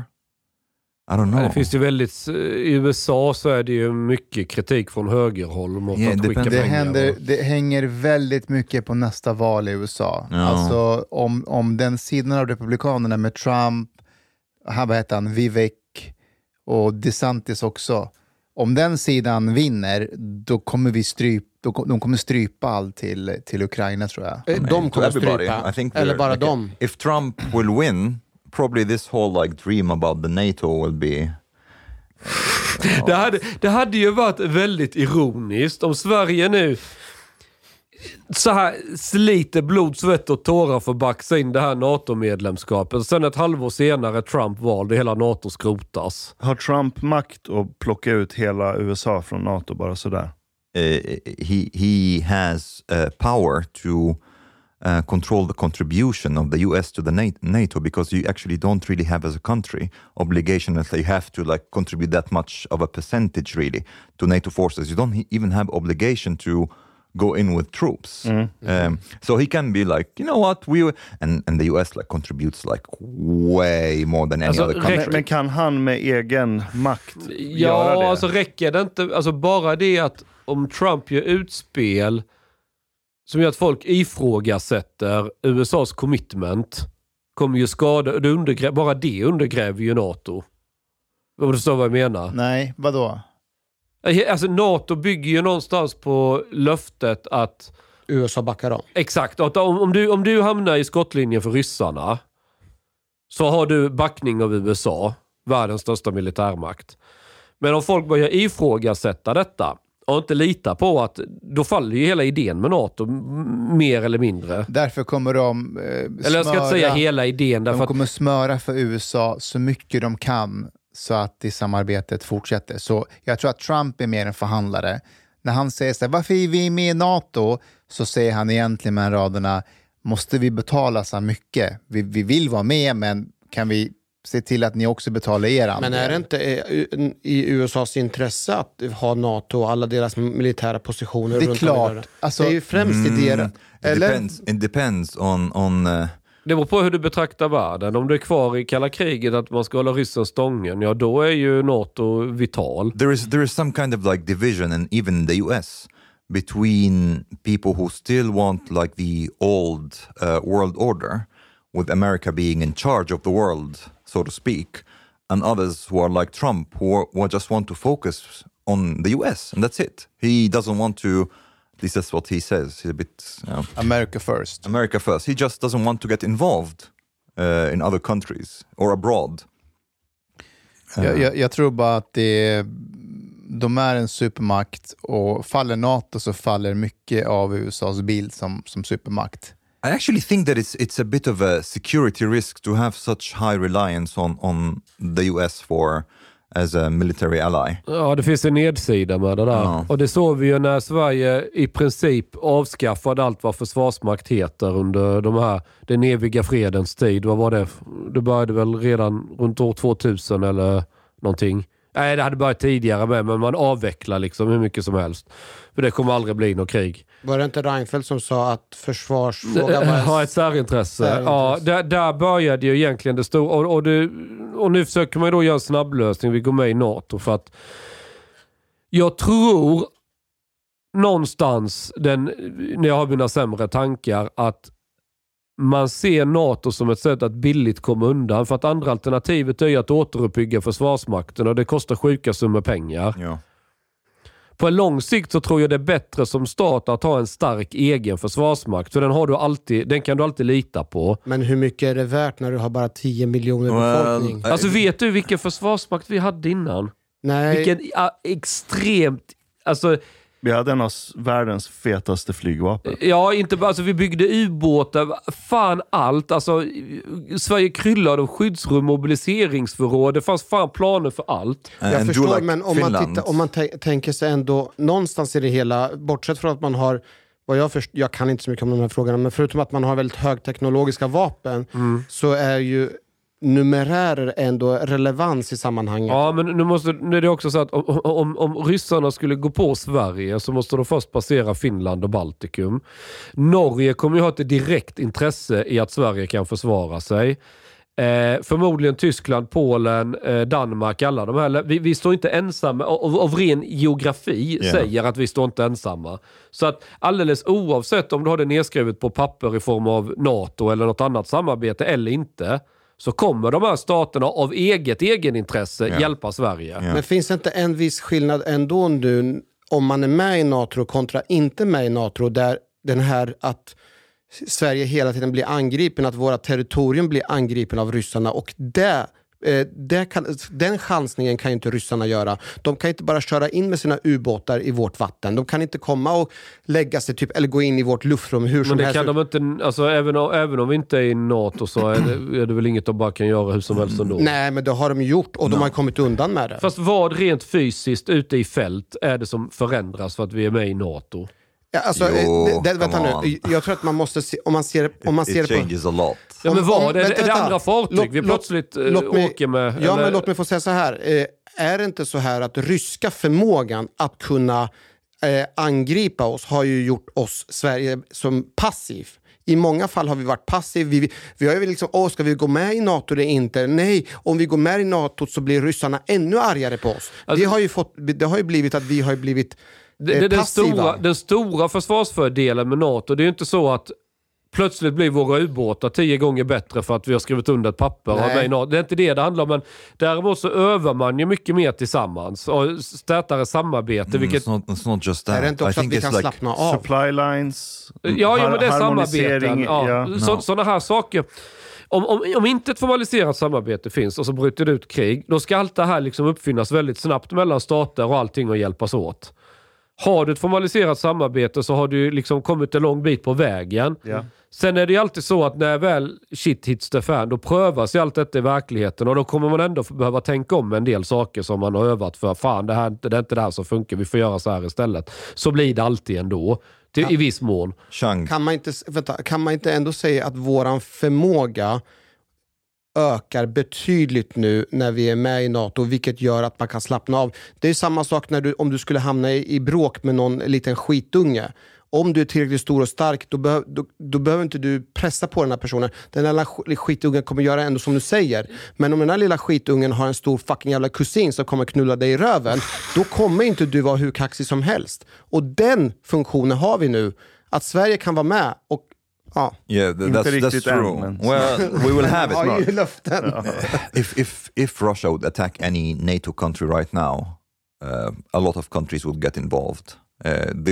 I don't know. Det finns ju väldigt, I USA så är det ju mycket kritik från högerhåll mot Yeah, att skicka depends- Det, pengar. händer, och- det hänger väldigt mycket på nästa val i USA. Ja. Alltså om, om den sidan av Republikanerna med Trump, han, vad heter han, Vivek och DeSantis också. Om den sidan vinner, då kommer vi stryp, då, kom- de kommer strypa allt till, till Ukraina tror jag. Eh, De kommer strypa. Eller bara like, de. If Trump will win, probably this whole like dream about the NATO will be. (laughs) Det hade, det hade ju varit väldigt ironiskt om Sverige nu så här sliter blod, svett och tårar för att baxa in det här NATO-medlemskapet. Sen ett halvår senare Trump valde hela NATO skrotas. Har Trump makt att plocka ut hela USA från NATO bara sådär? Uh, he he has uh, power to uh, control the contribution of the US to the Na- NATO because you actually don't really have as a country obligation that you have to like contribute that much of a percentage really to NATO forces. You don't even have obligation to go in with troops. Um, so he can be like, you know what, we and and the US like contributes like way more than any Alltså, other country. Men, kan han med egen makt göra Ja, det? alltså räcker det inte, alltså bara det att om Trump gör utspel som gör att folk ifrågasätter USAs commitment kommer ju skada, det undergrä, bara det undergräver ju NATO. Om du förstår vad jag menar? Nej, vadå? Alltså NATO bygger ju någonstans på löftet att USA backar dem. Exakt. Att om, om, du, om du hamnar i skottlinjen för ryssarna så har du backning av USA, världens största militärmakt. Men om folk börjar ifrågasätta detta och inte lita på att, då faller ju hela idén med NATO, mer eller mindre. Därför kommer de eh, Eller jag ska inte säga hela idén, därför De att kommer smöra för USA så mycket de kan så att det samarbetet fortsätter. Så jag tror att Trump är mer en förhandlare. När han säger så här, varför är vi med i NATO? Så säger han egentligen med raderna, måste vi betala så här mycket? Vi, vi vill vara med, men kan vi se till att ni också betalar er andel? Men är det inte i USAs intresse att ha NATO och alla deras militära positioner Det är i klart. Alltså- det är ju främst i det. It Eller? depends. It depends on on. Uh, det beror på hur du betraktar världen. Om du är kvar i kalla kriget, att man ska hålla ryssen stången, ja då är ju NATO vital. there is there is some kind of like division and even in the US between people who still want like the old uh, world order with America being in charge of the world so to speak and others who are like Trump who, are, who just want to focus on the US and that's it. He doesn't want to at least that's what he says he's a bit you know, America first. America first. He just doesn't want to get involved uh, in other countries or abroad. Jag, jag, jag tror bara att det, de är en supermakt och faller NATO så faller mycket av USAs bild som, som supermakt. I actually think that it's it's a bit of a security risk to have such high reliance on on the US for as a military ally. Ja, det finns en nedsida med det där. Ja. Och det såg vi ju när Sverige i princip avskaffade allt vad försvarsmakt heter under de här, den eviga fredens tid. Vad var det? Det började väl redan runt år 2000 eller någonting. Nej, det hade börjat tidigare med, men man avvecklar liksom hur mycket som helst. För det kommer aldrig bli något krig. Var det inte Reinfeldt som sa att försvarsfrågan var... Ha (laughs) ett särintresse. Särintresse. Ja, där, där började ju egentligen det stora. Och, och, det, och nu försöker man ju då göra en snabblösning. Vi går med i NATO för att jag tror någonstans, den, när jag har mina sämre tankar, att man ser NATO som ett sätt att billigt komma undan. För att andra alternativet är att återuppbygga försvarsmakten och det kostar sjuka summor pengar. Yeah. På en lång sikt så tror jag det är bättre som stat att ha en stark egen försvarsmakt. För den, har du alltid, den kan du alltid lita på. Men hur mycket är det värt när du har bara 10 miljoner Well, befolkning? I- Alltså vet du vilken försvarsmakt vi hade innan? Nej, Vilken ja, extremt... Alltså, Vi hade en av världens fetaste flygvapen. ja, inte bara... Alltså, vi byggde ubåtar, fan allt. Alltså, Sverige kryllade av skyddsrum, mobiliseringsförråd. Det fanns fan planer för allt. jag And förstår, like men om man, Finland. tittar, om man tä- tänker sig ändå någonstans i det hela, bortsett från att man har vad jag, först, jag kan inte så mycket om de här frågorna, men förutom att man har väldigt högteknologiska vapen så är ju numerärer ändå relevans i sammanhanget. Ja, men nu, måste, nu är det också så att om, om, om ryssarna skulle gå på Sverige så måste de först passera Finland och Baltikum. Norge kommer ju ha ett direkt intresse i att Sverige kan försvara sig. Eh, förmodligen Tyskland, Polen, eh, Danmark, alla de här. Vi, vi står inte ensamma. Av, av ren geografi Ja. säger att vi står inte ensamma. Så att alldeles oavsett om du har det nedskrivet på papper i form av NATO eller något annat samarbete eller inte. Så kommer de här staterna av eget egenintresse Ja. hjälpa Sverige. Ja. Men finns det inte en viss skillnad ändå nu om man är med i NATO kontra inte med i NATO där den här att Sverige hela tiden blir angripen, att våra territorium blir angripen av ryssarna och det eh, kan, den chansningen kan ju inte ryssarna göra. De kan inte bara köra in med sina ubåtar i vårt vatten. De kan inte komma och lägga sig typ, eller gå in i vårt luftrum hur som Men det helst. kan de inte, alltså även om, även om vi inte är i NATO så är det, är det väl inget de bara kan göra hur som helst ändå. Nej, men det har de gjort och de har kommit undan med det. Fast vad rent fysiskt ute i fält är det som förändras för att vi är med i NATO? Ja, alltså, Jo, eh, det, det, vänta nu. Jag tror att man måste se, om man ser, om man ser It det på... changes a lot. Ja, men vad? om- är, det, vänta, är det vänta. andra fartyg Låt- vi låt- plötsligt eh, låt mig- åker med? Ja, eller? men låt mig få säga så här. Eh, är det inte så här att ryska förmågan att kunna eh, angripa oss har ju gjort oss, Sverige, som passiv. I många fall har vi varit passiv. Vi, vi, har ju liksom, åh, ska vi gå med i NATO eller inte? Nej, om vi går med i NATO så blir ryssarna ännu argare på oss. Alltså- det, har ju fått, det har ju blivit att vi har ju blivit Det- eh, det- den, stora, den stora försvarsfördelen med NATO, det är ju inte så att plötsligt blir våra ubåtar tio gånger bättre för att vi har skrivit under ett papper. och Nej. i NATO. Det är inte det det handlar om, men däremot så övar man ju mycket mer tillsammans och tätare samarbete. Mm, vilket, it's, not, it's not just that. Är det inte I också att think vi kan like slappna av? Supply lines, ja, ja, men det är harmonisering, samarbeten. Ja. Så, No. Sådana här saker. Om, om, om inte ett formaliserat samarbete finns och så bryter det ut krig, då ska allt det här liksom uppfinnas väldigt snabbt mellan stater och allting och hjälpas åt. Har du ett formaliserat samarbete så har du liksom kommit en lång bit på vägen. Ja. Sen är det ju alltid så att när väl shit hits the fan, då prövas ju allt detta i verkligheten och då kommer man ändå behöva tänka om en del saker som man har övat för. Fan, det, här, är inte- det är inte det här som funkar, vi får göra så här istället. Så blir det alltid ändå, till, i viss mån. Chang. Kan man, inte, vänta, kan man inte ändå säga att våran förmåga ökar betydligt nu när vi är med i NATO, vilket gör att man kan slappna av. Det är samma sak när du, om du skulle hamna i, i bråk med någon liten skitunge. Om du är tillräckligt stor och stark, då, behöv, då, då behöver inte du pressa på den här personen. Den här lilla skitungen kommer göra ändå som du säger. Men om den här lilla skitungen har en stor fucking jävla kusin som kommer knulla dig i röven, då kommer inte du vara hur kaxig som helst. Och den funktionen har vi nu. Att Sverige kan vara med och ja, Yeah, th- Inte that's, that's riktigt än, true. men- Well, we will have it. har ju löften. if if if Russia would attack any NATO country right now, uh, a lot of countries would get involved. Uh, the,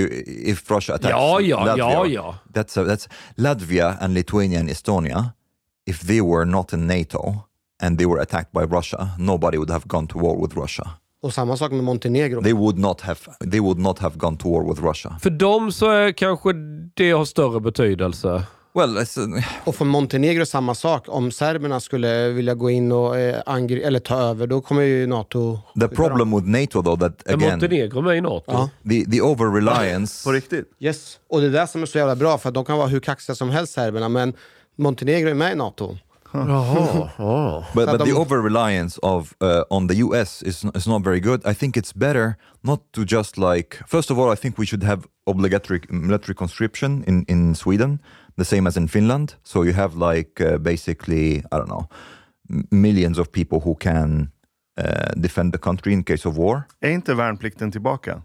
if Russia attacks Ja, ja, Latvia, ja, ja. that's a, that's Latvia and Lithuania and Estonia. If they were not in NATO and they were attacked by Russia, nobody would have gone to war with Russia. Och samma sak med Montenegro. They would not have. They would not have gone to war with Russia. För dem så är kanske det har större betydelse. Well, uh, Och för Montenegro samma sak. Om serberna skulle vilja gå in och eh, angri- eller ta över, då kommer ju NATO... the problem with NATO, though, that Är again, Montenegro med i NATO? Ja. the the over reliance. På riktigt? Yes. Och det är det som är så jävla bra, för att de kan vara hur kaxiga som helst serberna, men Montenegro är med i NATO. Jaha. (laughs) ja. But, but the over reliance of uh, on the US is is not very good. I think it's better not to just like. First of all, I think we should have obligatory military conscription in in Sweden, the same as in Finland. So you have like uh, basically I don't know millions of people who can uh, defend the country in case of war. Är inte värnplikten tillbaka?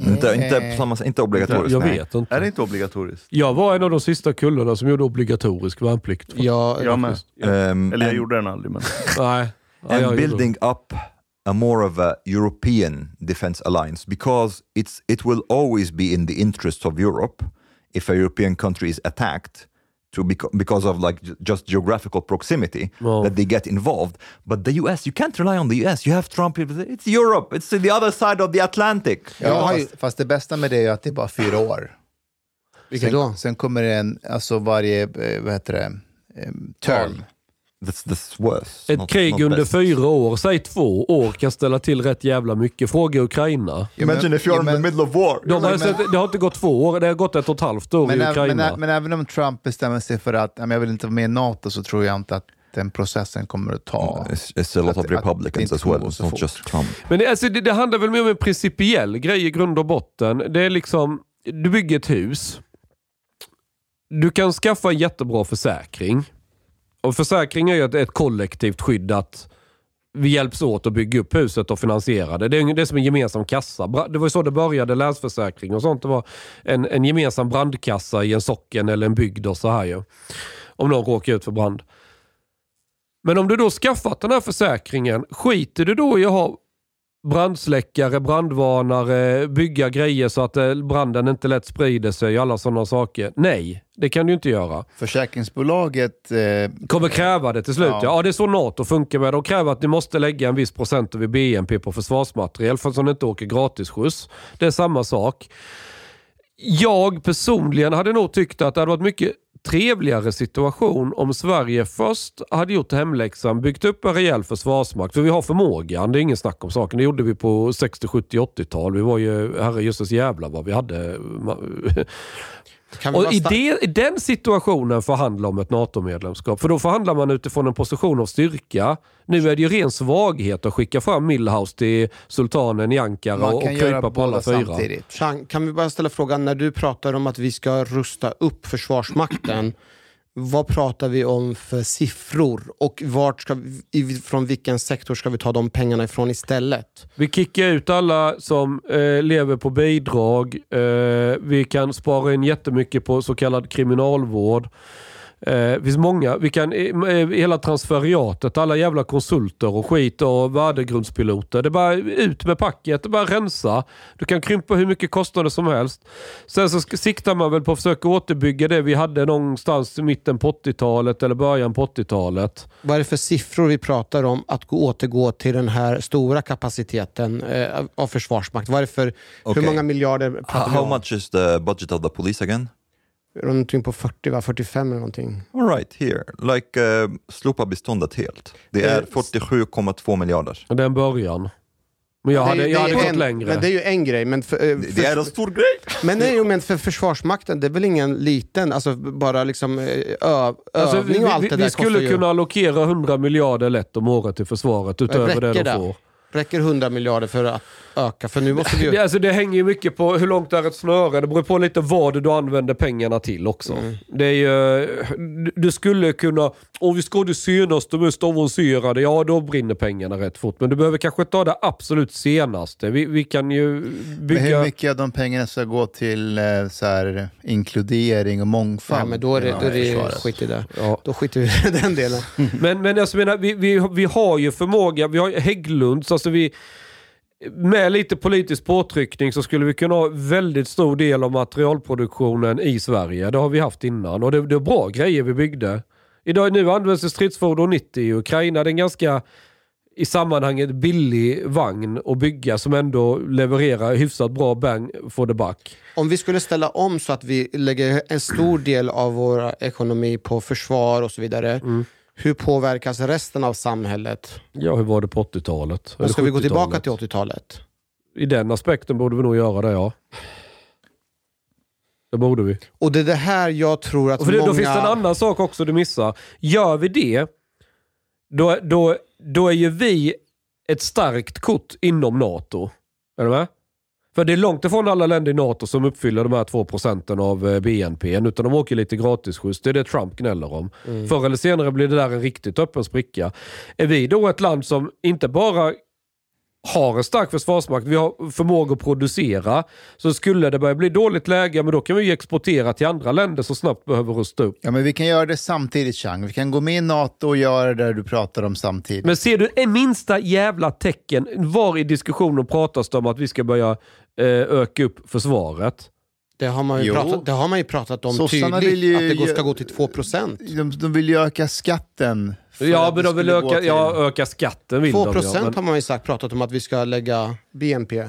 Inte, inte, på samma, inte obligatoriskt. Jag nej. vet inte. Är det inte obligatoriskt? Jag var en av de sista kullarna som gjorde obligatorisk värnplikt. Ja, Jag med. Um, Eller jag and- gjorde den aldrig. Men... (laughs) Nej. Ja, and gjorde- building up a more of a European defense alliance because it's it will always be in the interests of Europe if a European country is attacked to beco- because of like ju- just geographical proximity Well. that they get involved. But the US, you can't rely on the US. You have Trump. It's Europe. It's the other side of the Atlantic. Ja, fast, fast det bästa med det är att det är bara fyra år. Vilket sen, då? Sen kommer det en, alltså varje, eh, vad heter det, eh, term. That's that's worse. Ett not- krig not under best. fyra år, säg två år, kan ställa till rätt jävla mycket. Fråga Ukraina. Imagine if you're in the middle of war. De har sett, det har inte gått två år, det har gått ett och ett halvt år Men, i Ukraina. men, men även om Trump bestämmer sig för att ja, men jag vill inte vara med i NATO så tror jag inte att den processen kommer att ta... It's, it's a lot Att- of Republicans as well. It's not just Trump. Men det, alltså, det, det handlar väl mer om en principiell grej i grund och botten. Det är liksom, du bygger ett hus. Du kan skaffa en jättebra försäkring. Och försäkring är ju ett, ett kollektivt skydd att vi hjälps åt att bygga upp huset och finansiera det. Det är, det är som en gemensam kassa. Det var ju så det började, länsförsäkring och sånt. Det var en, en gemensam brandkassa i en socken eller en bygd och så här ju. Om någon råkar ut för brand. Men om du då skaffat den här försäkringen, skiter du då i att ha brandsläckare, brandvarnare, bygga grejer så att eh, branden inte lätt sprider sig och alla sådana saker? Nej, det kan du inte göra. Försäkringsbolaget... Eh, Kommer kräva det till slut. Ja. Ja. ja, det är så NATO funkar med. De kräver att ni måste lägga en viss procent av BNP på försvarsmateriel för att ni inte åker gratisskjuts. Det är samma sak. Jag personligen hade nog tyckt att det hade varit mycket trevligare situation om Sverige först hade gjort hemläxan, byggt upp en rejäl försvarsmakt. För vi har förmågan, det är ingen snack om saken. Det gjorde vi på 60, 70, 80-tal. Vi var ju, herrejösses jävlar vad vi hade. (laughs) Och i, det, I den situationen förhandla om ett NATO-medlemskap. För då förhandlar man utifrån en position av styrka. Nu är det ju ren svaghet att skicka fram Millhouse till sultanen i Ankara man och göra krypa på alla fyra. samtidigt. Chang, kan vi bara ställa frågan, när du pratar om att vi ska rusta upp Försvarsmakten, vad pratar vi om för siffror? Och vart ska vi, från vilken sektor ska vi ta de pengarna ifrån istället? Vi kickar ut alla som eh, lever på bidrag. Eh, vi kan spara in jättemycket på så kallad kriminalvård. Eh, det finns många. Vi kan, eh, hela transferiatet, alla jävla konsulter och skit och värdegrundspiloter. Det är bara ut med packet, det är bara rensa. Du kan krympa hur mycket kostnader som helst. Sen så siktar man väl på att försöka återbygga det vi hade någonstans i mitten på 80-talet eller början på 80-talet. Vad är det för siffror vi pratar om att gå, återgå till den här stora kapaciteten eh, av Försvarsmakt? Vad är det för, Okej. Hur många miljarder How, pratar vi how om? much is the budget of the police again? Någonting på 40, va? 45 eller någonting. All right, here. Like, uh, slopa beståndet helt. Det är Eh, 47,2 miljarder. Det är en början. Men jag hade, Det är- jag hade det gått en, längre. Men det är ju en grej. Men för, eh, Det för, är en stor grej! men, nej, men för Försvarsmakten, det är väl ingen liten, alltså bara liksom eh, ö, Alltså, övning vi, och allt vi, det där vi skulle ju. kunna allokera 100 miljarder lätt om året till försvaret utöver räcker det de det? får. Räcker 100 miljarder för att öka? För nu måste vi Det, alltså, det hänger ju mycket på hur långt är ett snöre. Det beror på lite vad du använder pengarna till också. Mm. Det är ju, du- skulle kunna, om vi ska det senaste mest avancerade, ja då brinner pengarna rätt fort. Men du behöver kanske ta det absolut senaste. Vi, vi kan ju Men hur bygga... mycket av de pengarna ska gå till eh, så här, inkludering och mångfald? Ja, men då är det, då är det skit i det. Ja. Då skiter vi i (laughs) den delen. Men, men jag menar, vi, vi, vi har ju förmåga, vi har Hägglunds, alltså vi, med lite politisk påtryckning så skulle vi kunna ha väldigt stor del av materialproduktionen i Sverige. Det har vi haft innan och det, det är bra grejer vi byggde. Idag, nu används det stridsfordon 90 i Ukraina. Det är en ganska i sammanhanget billig vagn att bygga som ändå levererar hyfsat bra bang for the buck. Om vi skulle ställa om så att vi lägger en stor del av vår ekonomi på försvar och så vidare. Mm. Hur påverkas resten av samhället? Ja, hur var det på 80-talet? Då Eller ska vi gå tillbaka 70-talet? till 80-talet? I den aspekten borde vi nog göra det, ja. Det borde vi. Och det är det här jag tror att Och för många... Då finns det en annan sak också du missar. Gör vi det, då, då, då är ju vi ett starkt kort inom NATO. Är du med? För det är långt ifrån alla länder i NATO som uppfyller de här 2 procenten av eh, BNP, utan de åker lite gratisskjuts. Det är det Trump gnäller om. Förr eller senare blir det där en riktigt öppen spricka. Är vi då ett land som inte bara har en stark försvarsmakt, vi har förmåga att producera. Så skulle det börja bli dåligt läge, men då kan vi ju exportera till andra länder som snabbt behöver rusta upp. Ja, men vi kan göra det samtidigt, Chang. Vi kan gå med i NATO och göra det du pratar om samtidigt. Men ser du en minsta jävla tecken, var i diskussionen pratas det om att vi ska börja öka upp försvaret? Det har man ju, Jo. pratat, det har man ju pratat om Sossarna tydligt, ju att det går- ska gå till 2 procent. De, de vill ju öka skatten. Ja, men de vill öka, till- ja, öka skatten. Vill 2 de, ja, men- har man ju sagt, pratat om att vi ska lägga BNP.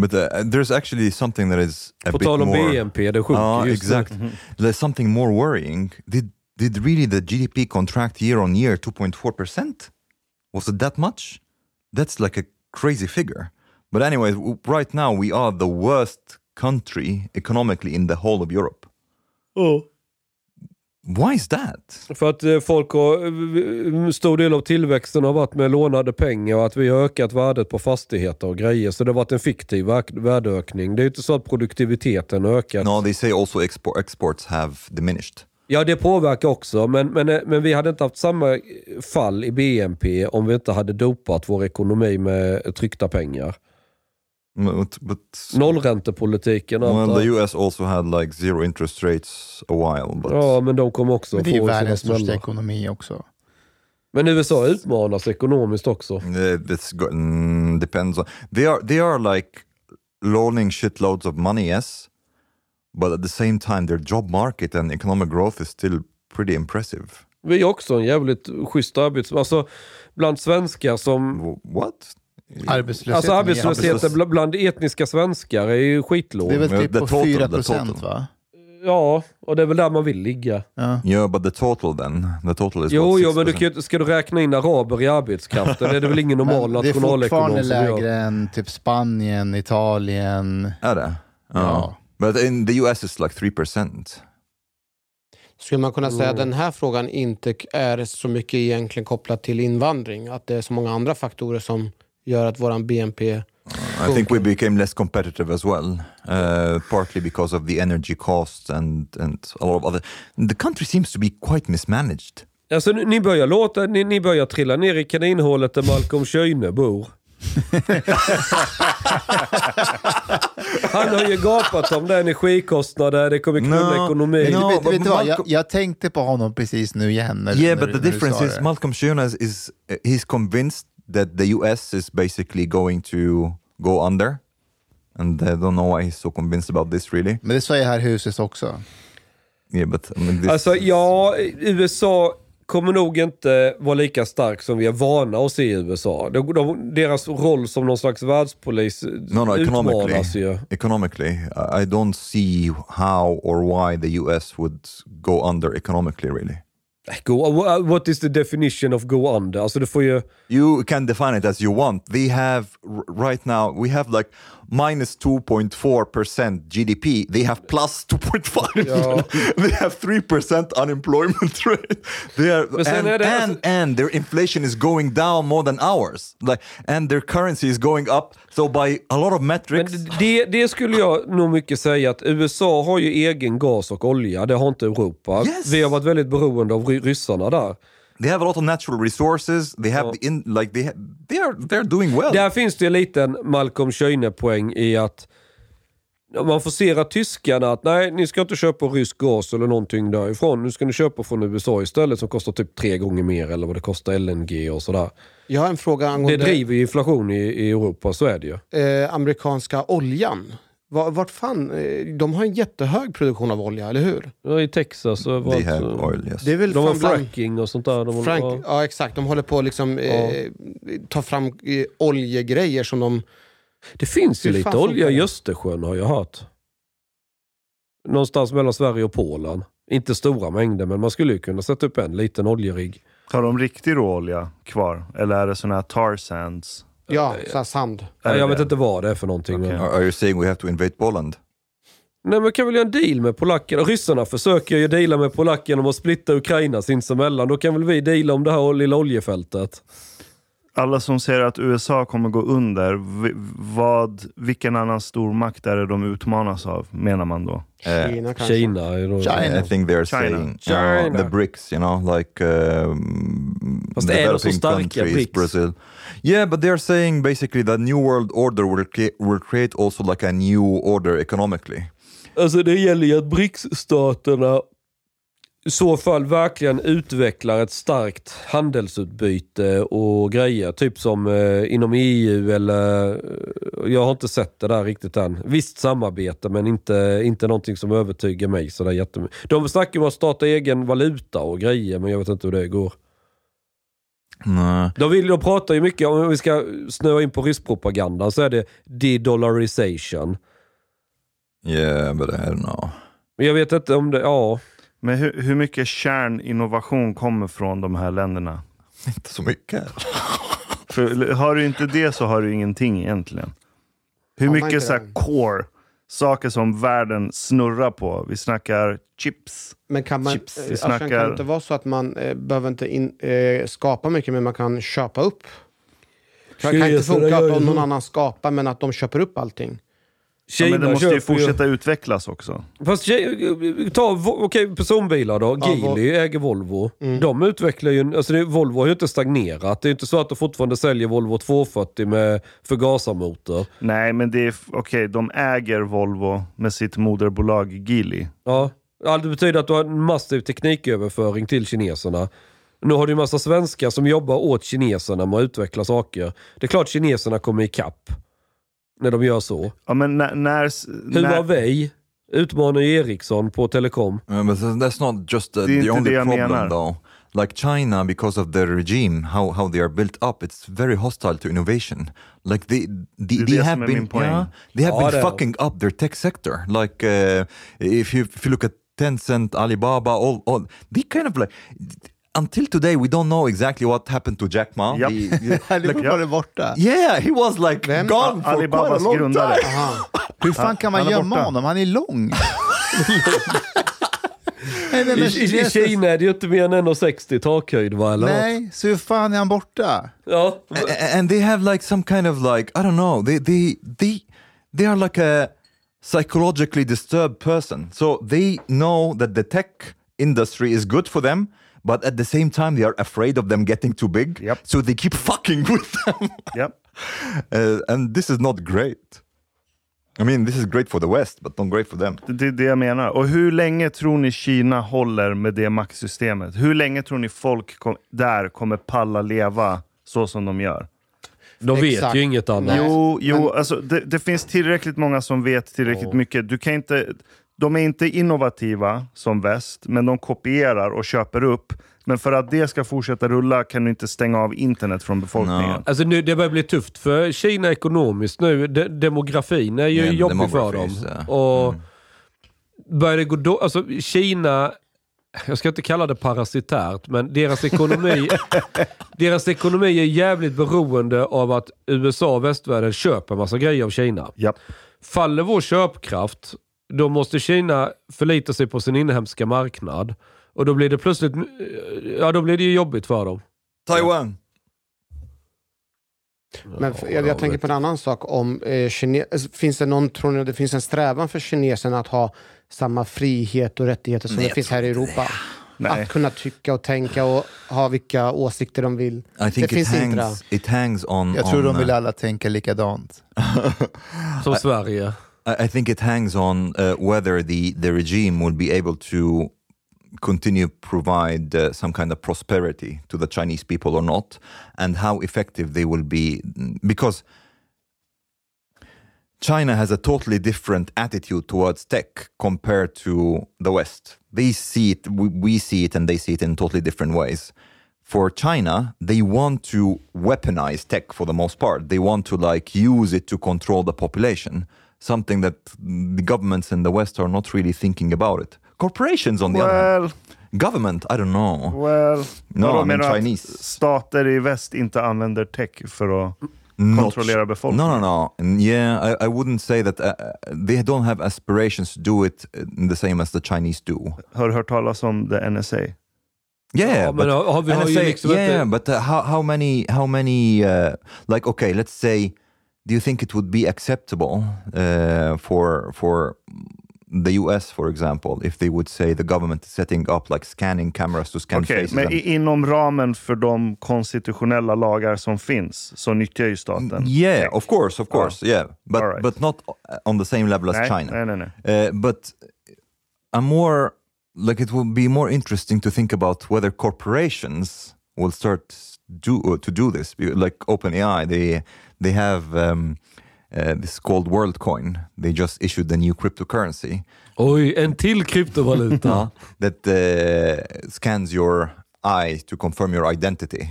But uh, there's actually something that is a På bit tal om more... BNP, det sjunker Ah, just nu. exact. There's something more worrying. Did did really the GDP contract year on year 2.4 percent? Was it that much? That's like a crazy figure. But anyway, right now we are the worst country economically in the whole of Europe. Why is that? För att eh, folk har, eh, stor del av tillväxten har varit med lånade pengar och att vi har ökat värdet på fastigheter och grejer. Så det har varit en fiktiv värdeökning. Det är inte så att produktiviteten har ökat. No, they say also export, exports have diminished. Ja, det påverkar också. Men, men, eh, men vi hade inte haft samma fall i BNP om vi inte hade dopat vår ekonomi med tryckta pengar. But, but Nollräntepolitiken och allt well, the. US also had like zero interest rates a while. But Ja, men de kommer också Men det är ju världens största ekonomi också. Men USA utmanas ekonomiskt också. Uh, It's go- mm, depends on they are they are like loaning shitloads of money, yes, but at the same time their job market and economic growth is still pretty impressive. Vi är också en jävligt schysst arbets... Alltså, bland svenskar som... What? Arbetslösheten Alltså arbetslösheten arbetslös- bl- bland etniska svenskar är ju skitlåg. Det är väl typ på total, 4 the procent va? Ja, och det är väl där man vill ligga. Ja. Yeah, but the total then, the total is Jo, jo, men du 6%? kan, ju- ska du räkna in araber i arbetskraften? det är det väl ingen (laughs) normal Men det är nationalekonom fortfarande som gör. lägre än typ Spanien, Italien. Är det? Ja. But in the US it's like 3%. Skulle man kunna säga att den här frågan inte är så mycket egentligen kopplat till invandring? Att det är så många andra faktorer som gör att våran BNP... I think we became less competitive as well, uh, partly because of the energy costs and, and a lot of other... The country seems to be quite mismanaged. Alltså, ni ni börjar låta, ni, ni börjar trilla ner i kaninhålet där Malcolm Schöne bor. Han har ju gapat om det, energikostnader, det kommer knulla No, ekonomin. no. vet, vet du vad, jag, jag tänkte på honom precis nu igen. När, Yeah, när, but the difference is. Malcolm Jonas is uh, he's convinced that the US is basically going to go under, and I don't know why he's so convinced about this really. Men det sa jag här huset också. Yeah, but I mean, this, Alltså ja, USA kommer nog inte vara lika stark som vi är vana att se i USA. De, de, deras roll som någon slags världspolis no, no, utmanas economically, ju. economically, I I don't see how or why the US would go under economically really. Go, what is the definition of go under? Alltså du får ju... You can define it as you want. They have right now we have like minus 2.4% GDP. They have plus 2.5. they (laughs) have 3% unemployment (laughs) rate. They are Men and, är det- and, and their inflation is going down more than ours. Like and their currency is going up. So by a lot of Men metrics. det, det skulle jag nog mycket säga att USA har ju egen gas och olja. Det har inte Europa. Yes. Vi har varit väldigt beroende av ryssarna där. They have a lot of natural resources. They have the in like they they are they're doing well. Där finns det en liten Malcolm Schöne-poäng i att man forcerar tyskarna att nej, ni ska inte köpa rysk gas eller någonting därifrån. Nu ska ni köpa från USA istället som kostar typ tre gånger mer eller vad det kostar LNG och sådär. Jag har en fråga Det angående driver ju inflation i, i Europa, så är det ju. eh, amerikanska oljan. Var, vart fan, eh, de har en jättehög produktion av olja, eller hur? Ja, I Texas och they allt, have så- oil. Yes. Det är väl De har fracking och sånt där. De Frank, ja. ja. exakt, de håller på att liksom, eh, ta fram eh, oljegrejer som de... Det finns ju lite olja i? Östersjön har jag hört. Någonstans mellan Sverige och Polen. Inte stora mängder, men man skulle ju kunna sätta upp en liten oljerigg. Har de riktig råolja kvar? Eller är det såna här tar sands? Ja, så här sand. Det jag vet inte vad det är för någonting. Okej. Men... Are, you saying we have to invade Poland? Nej, men kan väl göra en deal med polackerna? Ryssarna försöker ju deala med polackerna om att splitta Ukraina sinsemellan. Då kan väl vi deala om det här lilla oljefältet. Alla som säger att USA kommer gå under, vad, vilken annan stormakt är det de utmanas av, menar man då? Uh, Kina kanske. Kina. China. I think they're China. saying China. Uh, the BRICS, you know, like um, Fast är de så developing starka, countries, BRICS? Brazil. Yeah, but they're saying basically that new world order will, cre- will create also like a new order economically. Alltså det gäller ju att BRICS-staterna i så fall verkligen utvecklar ett starkt handelsutbyte och grejer. Typ som eh, inom EU eller... Eh, jag har inte sett det där riktigt än. Visst samarbete men inte, inte någonting som övertygar mig sådär jättemycket. De snackar om att starta egen valuta och grejer men jag vet inte hur det går. Nej. De, vill, de pratar ju mycket, om vi ska snöa in på rysspropagandan så är det de-dollarization. Yeah, but I don't know. Men jag vet inte om det, ja. Men hur, hur mycket kärninnovation kommer från de här länderna? Inte så mycket. För har du inte det så har du ingenting egentligen. Hur mycket så här core, saker som världen snurrar på. Vi snackar chips. Men kan man, Chips, vi Ashkan, kan snackar- det inte vara så att man eh, behöver inte in, eh, skapa mycket, men man kan köpa upp? Kan, kan inte funka att någon annan skapar, men att de köper upp allting? Ja, men det måste ju fortsätta utvecklas också. Fast ta okej, personbilar då. Ja, Geely äger Volvo. De utvecklar ju, alltså det, Volvo har ju inte stagnerat. Det är inte så att de fortfarande säljer Volvo 240 med förgasarmotor. Nej, men det är okej, de äger Volvo med sitt moderbolag Geely. Ja. Ja, det betyder att du har en massiv tekniköverföring till kineserna. Nu har du ju massa svenskar som jobbar åt kineserna med att utveckla saker. Det är klart kineserna kommer ikapp när de gör så. Ja, men när... när, s- när Huawei utmanar ju Ericsson på telekom. Uh, but that's not just uh, Det är inte the only det jag problem menar. though. Like China, because of their regime, how, how they are built up, it's very hostile to innovation. Like they, they, they have been, yeah, they have Ja, been fucking up their tech sector. Like uh, if you if you look at Tencent, Alibaba, all, all they kind of like. Until today, we don't know exactly what happened to Jack Ma. Han (laughs) är like, fortfarande borta. yeah, he was like Vem? gone for quite a Alibabas long grundare. (laughs) time. Hur fan kan man gömma honom? Han är lång. (laughs) Nej, den I, i, Kina är det ju inte mer än 1,60 takhöjd va? Eller? Nej, så hur fan är han borta? Ja. A- and they have like some kind of like I don't know they they they they are like a psychologically disturbed person so they know that the tech industry is good for them but at the same time they are afraid of them getting too big Yep. so they keep (laughs) fucking with them Ja. (laughs) Uh, and this is not great i mean this is great for the west but not great for them Det är det jag menar. Och hur länge tror ni Kina håller med det maktsystemet? Hur länge tror ni folk kom, där kommer palla leva så som de gör? De vet Exakt. ju inget annat. Jo, jo alltså, det, det finns tillräckligt många som vet tillräckligt mycket. Du kan inte, de är inte innovativa som väst, men de kopierar och köper upp. Men för att det ska fortsätta rulla kan du inte stänga av internet från befolkningen. Alltså nu, det börjar bli tufft för Kina ekonomiskt nu. De, demografin är ju Ja, jobbig för dem. ja. Och börjar det gå då, alltså Kina, jag ska inte kalla det parasitärt, men deras ekonomi, (laughs) deras ekonomi är jävligt beroende av att USA och västvärlden köper massa grejer av Kina. Japp. Faller vår köpkraft, då måste Kina förlita sig på sin inhemska marknad. Och då blir det plötsligt, ja då blir det ju jobbigt för dem. taiwan Men jag, jag tänker på en annan sak. Om, eh, kine, alltså, finns det någon, tror ni det finns en strävan för kineserna att ha samma frihet och rättigheter som Nej, det finns här i Europa? Nej. Att kunna tycka och tänka och ha vilka åsikter de vill. i Det think it finns inte det. hangs it hangs on Jag tror on, de vill uh, alla tänka likadant. (laughs) Som Sverige. I think it hangs on uh, whether the, the regime will be able to continue provide uh, some kind of prosperity to the Chinese people or not, and how effective they will be. Because China has a totally different attitude towards tech compared to the West. They see it, we, we see it, and they see it in totally different ways. For China, they want to weaponize tech for the most part. They want to like use it to control the population, something that the governments in the West are not really thinking about it. Corporations, on the other hand, government, I don't know. well. No, I mean menar du att Chinese. Stater i väst inte använder tech för att Not- kontrollera befolkningen? No, no, no. Yeah, I, I wouldn't say that uh, they don't have aspirations to do it uh, the same as the Chinese do. Har du hört talas om the NSA? Yeah, Ja, but men har, har vi har ju NSA, liksom yeah, inte... but uh, how how many how many uh, like okay, let's say, do you think it would be acceptable uh, for for the US, for example, if they would say the government is setting up like scanning cameras to scan Okej, faces? men and- inom ramen för de konstitutionella lagar som finns så nyttjar ju staten Yeah, tech. of course, of course, yeah, but right. but not on the same level as nej, China. Nej, nej, nej. Uh, but I'm more like it will be more interesting to think about whether corporations will start do to do this. Like OpenAI, they they have um, uh, this called WorldCoin. They just issued the new cryptocurrency Oj, en till kryptovaluta. (laughs) that uh, scans your eye to confirm your identity,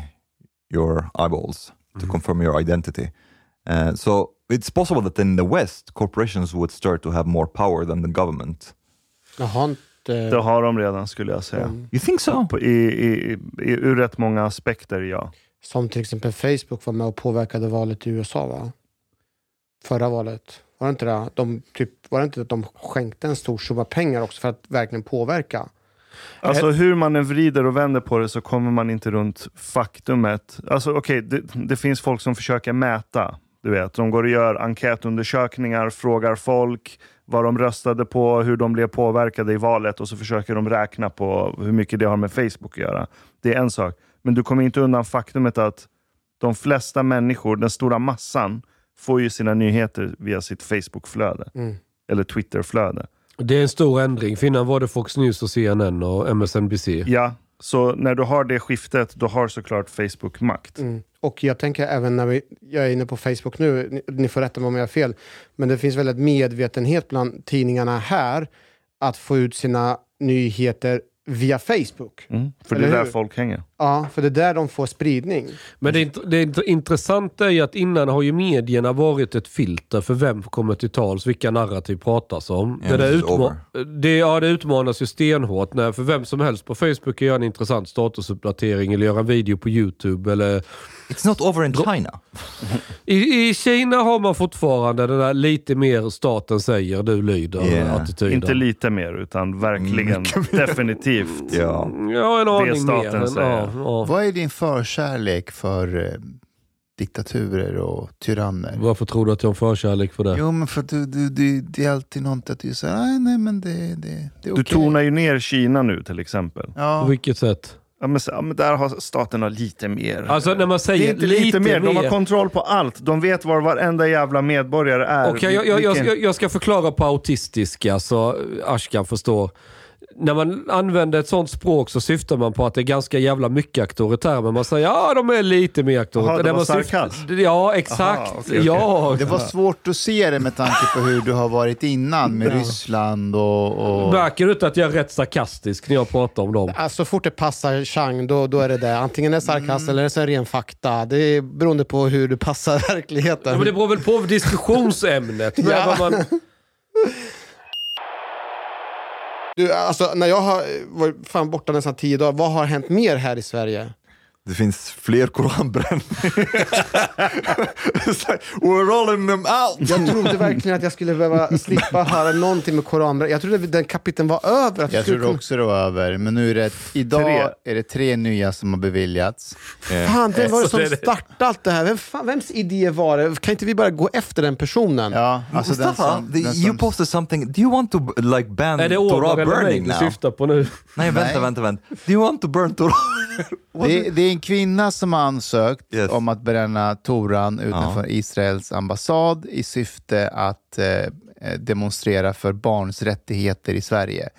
your eyeballs to confirm your identity. Uh, so it's possible that in the West, corporations would start to have more power than the government. Jag har inte... Det har de redan skulle jag säga. You think so? På, i, i, i, ur rätt många aspekter, ja. Som till exempel Facebook var med och påverkade valet i USA va? Förra valet. Var det inte det? De, typ, var det inte att de skänkte en stor summa pengar också för att verkligen påverka? Alltså hur man än vrider och vänder på det så kommer man inte runt faktumet. Alltså okej, det, det finns folk som försöker mäta Du vet, de går och gör enkätundersökningar, frågar folk vad de röstade på, hur de blev påverkade i valet och så försöker de räkna på hur mycket det har med Facebook att göra. Det är en sak. Men du kommer inte undan faktumet att de flesta människor, den stora massan, får ju sina nyheter via sitt Facebook-flöde. Eller Twitter-flöde. Det är en stor ändring. För innan var det Fox News och CNN och MSNBC. Ja, så när du har det skiftet, då har såklart Facebook makt. Mm. Och jag tänker även när vi, jag är inne på Facebook nu, ni, ni får rätta mig om jag har fel, men det finns väldigt medvetenhet bland tidningarna här att få ut sina nyheter via Facebook. Mm. För det är där hur? folk hänger. Ja, för det är där de får spridning. Men det, int- det int- intressanta är ju att innan har ju medierna varit ett filter för vem kommer till tals, vilka narrativ pratas om. Ja, det, där utma- det, ja, det utmanas ju stenhårt när för vem som helst på Facebook kan göra en intressant statusuppdatering eller göra en video på YouTube. Eller... It's not over in China. I, I Kina har man fortfarande den där lite mer staten säger, du lyder Yeah. attityden. Inte lite mer, utan verkligen definitivt. Ja. Ja, en aning staten mer. säger. Ja, ja. Vad är din förkärlek för eh, diktaturer och tyranner? Varför tror du att jag har förkärlek för det? Jo, men för att du, du, du, det är alltid något att du säger, nej, nej men det, det, det är Du okej. tonar ju ner Kina nu till exempel. På Ja. vilket sätt? Ja, men, så- ja, men där har staterna lite mer. Alltså när man det är säger inte lite, mer. De har kontroll på allt. De vet var varenda jävla medborgare är. Okej, jag, jag, jag, Vilken- ska, jag ska förklara på autistiska så Ashkan förstår. När man använder ett sånt språk så syftar man på att det är ganska jävla mycket auktoritära, men man säger ja, de är lite mer auktoritära. Jaha, det var man sarkasm. Ja, exakt. Aha, okej, okej. Ja. Det var svårt att se det med tanke på hur du har varit innan med Ryssland och... och... Märker du inte att jag är rätt sarkastisk när jag pratar om dem? Alltså, så fort det passar Chang, då, då är det det. Antingen är det sarkasm eller så är det ren fakta. Det är beroende på hur du passar (laughs) verkligheten. Ja, men det beror väl på diskussionsämnet. Ja. man, (laughs) Du, alltså, när jag har varit fan borta nästan tio dagar, vad har hänt mer här i Sverige? Det finns fler koranbränningar. (laughs) Like, we're rolling them out. Jag trodde verkligen att jag skulle behöva slippa höra någonting med koranbränning. Jag trodde den kapiteln var över. Att Jag tror kunna- också det var över, men nu är det, idag Tre. är det tre nya som har beviljats. Fan, vem var det som det är det. startade allt det här? Vem fan, vems idé var det? Kan inte vi bara gå efter den personen? Ja, alltså den Mustafa, som, the, den you som, posted something. Do you want to like ban är det Torah Omar eller mig burning du now? syftar på nu? Nej, vänta, Nej. vänta, vänta. Do you want to burn Torah? (laughs) det, är- det är en kvinna som har ansökt Yes. om att bränna Toran utanför Israels ambassad i syfte att eh, demonstrera för barns rättigheter i Sverige.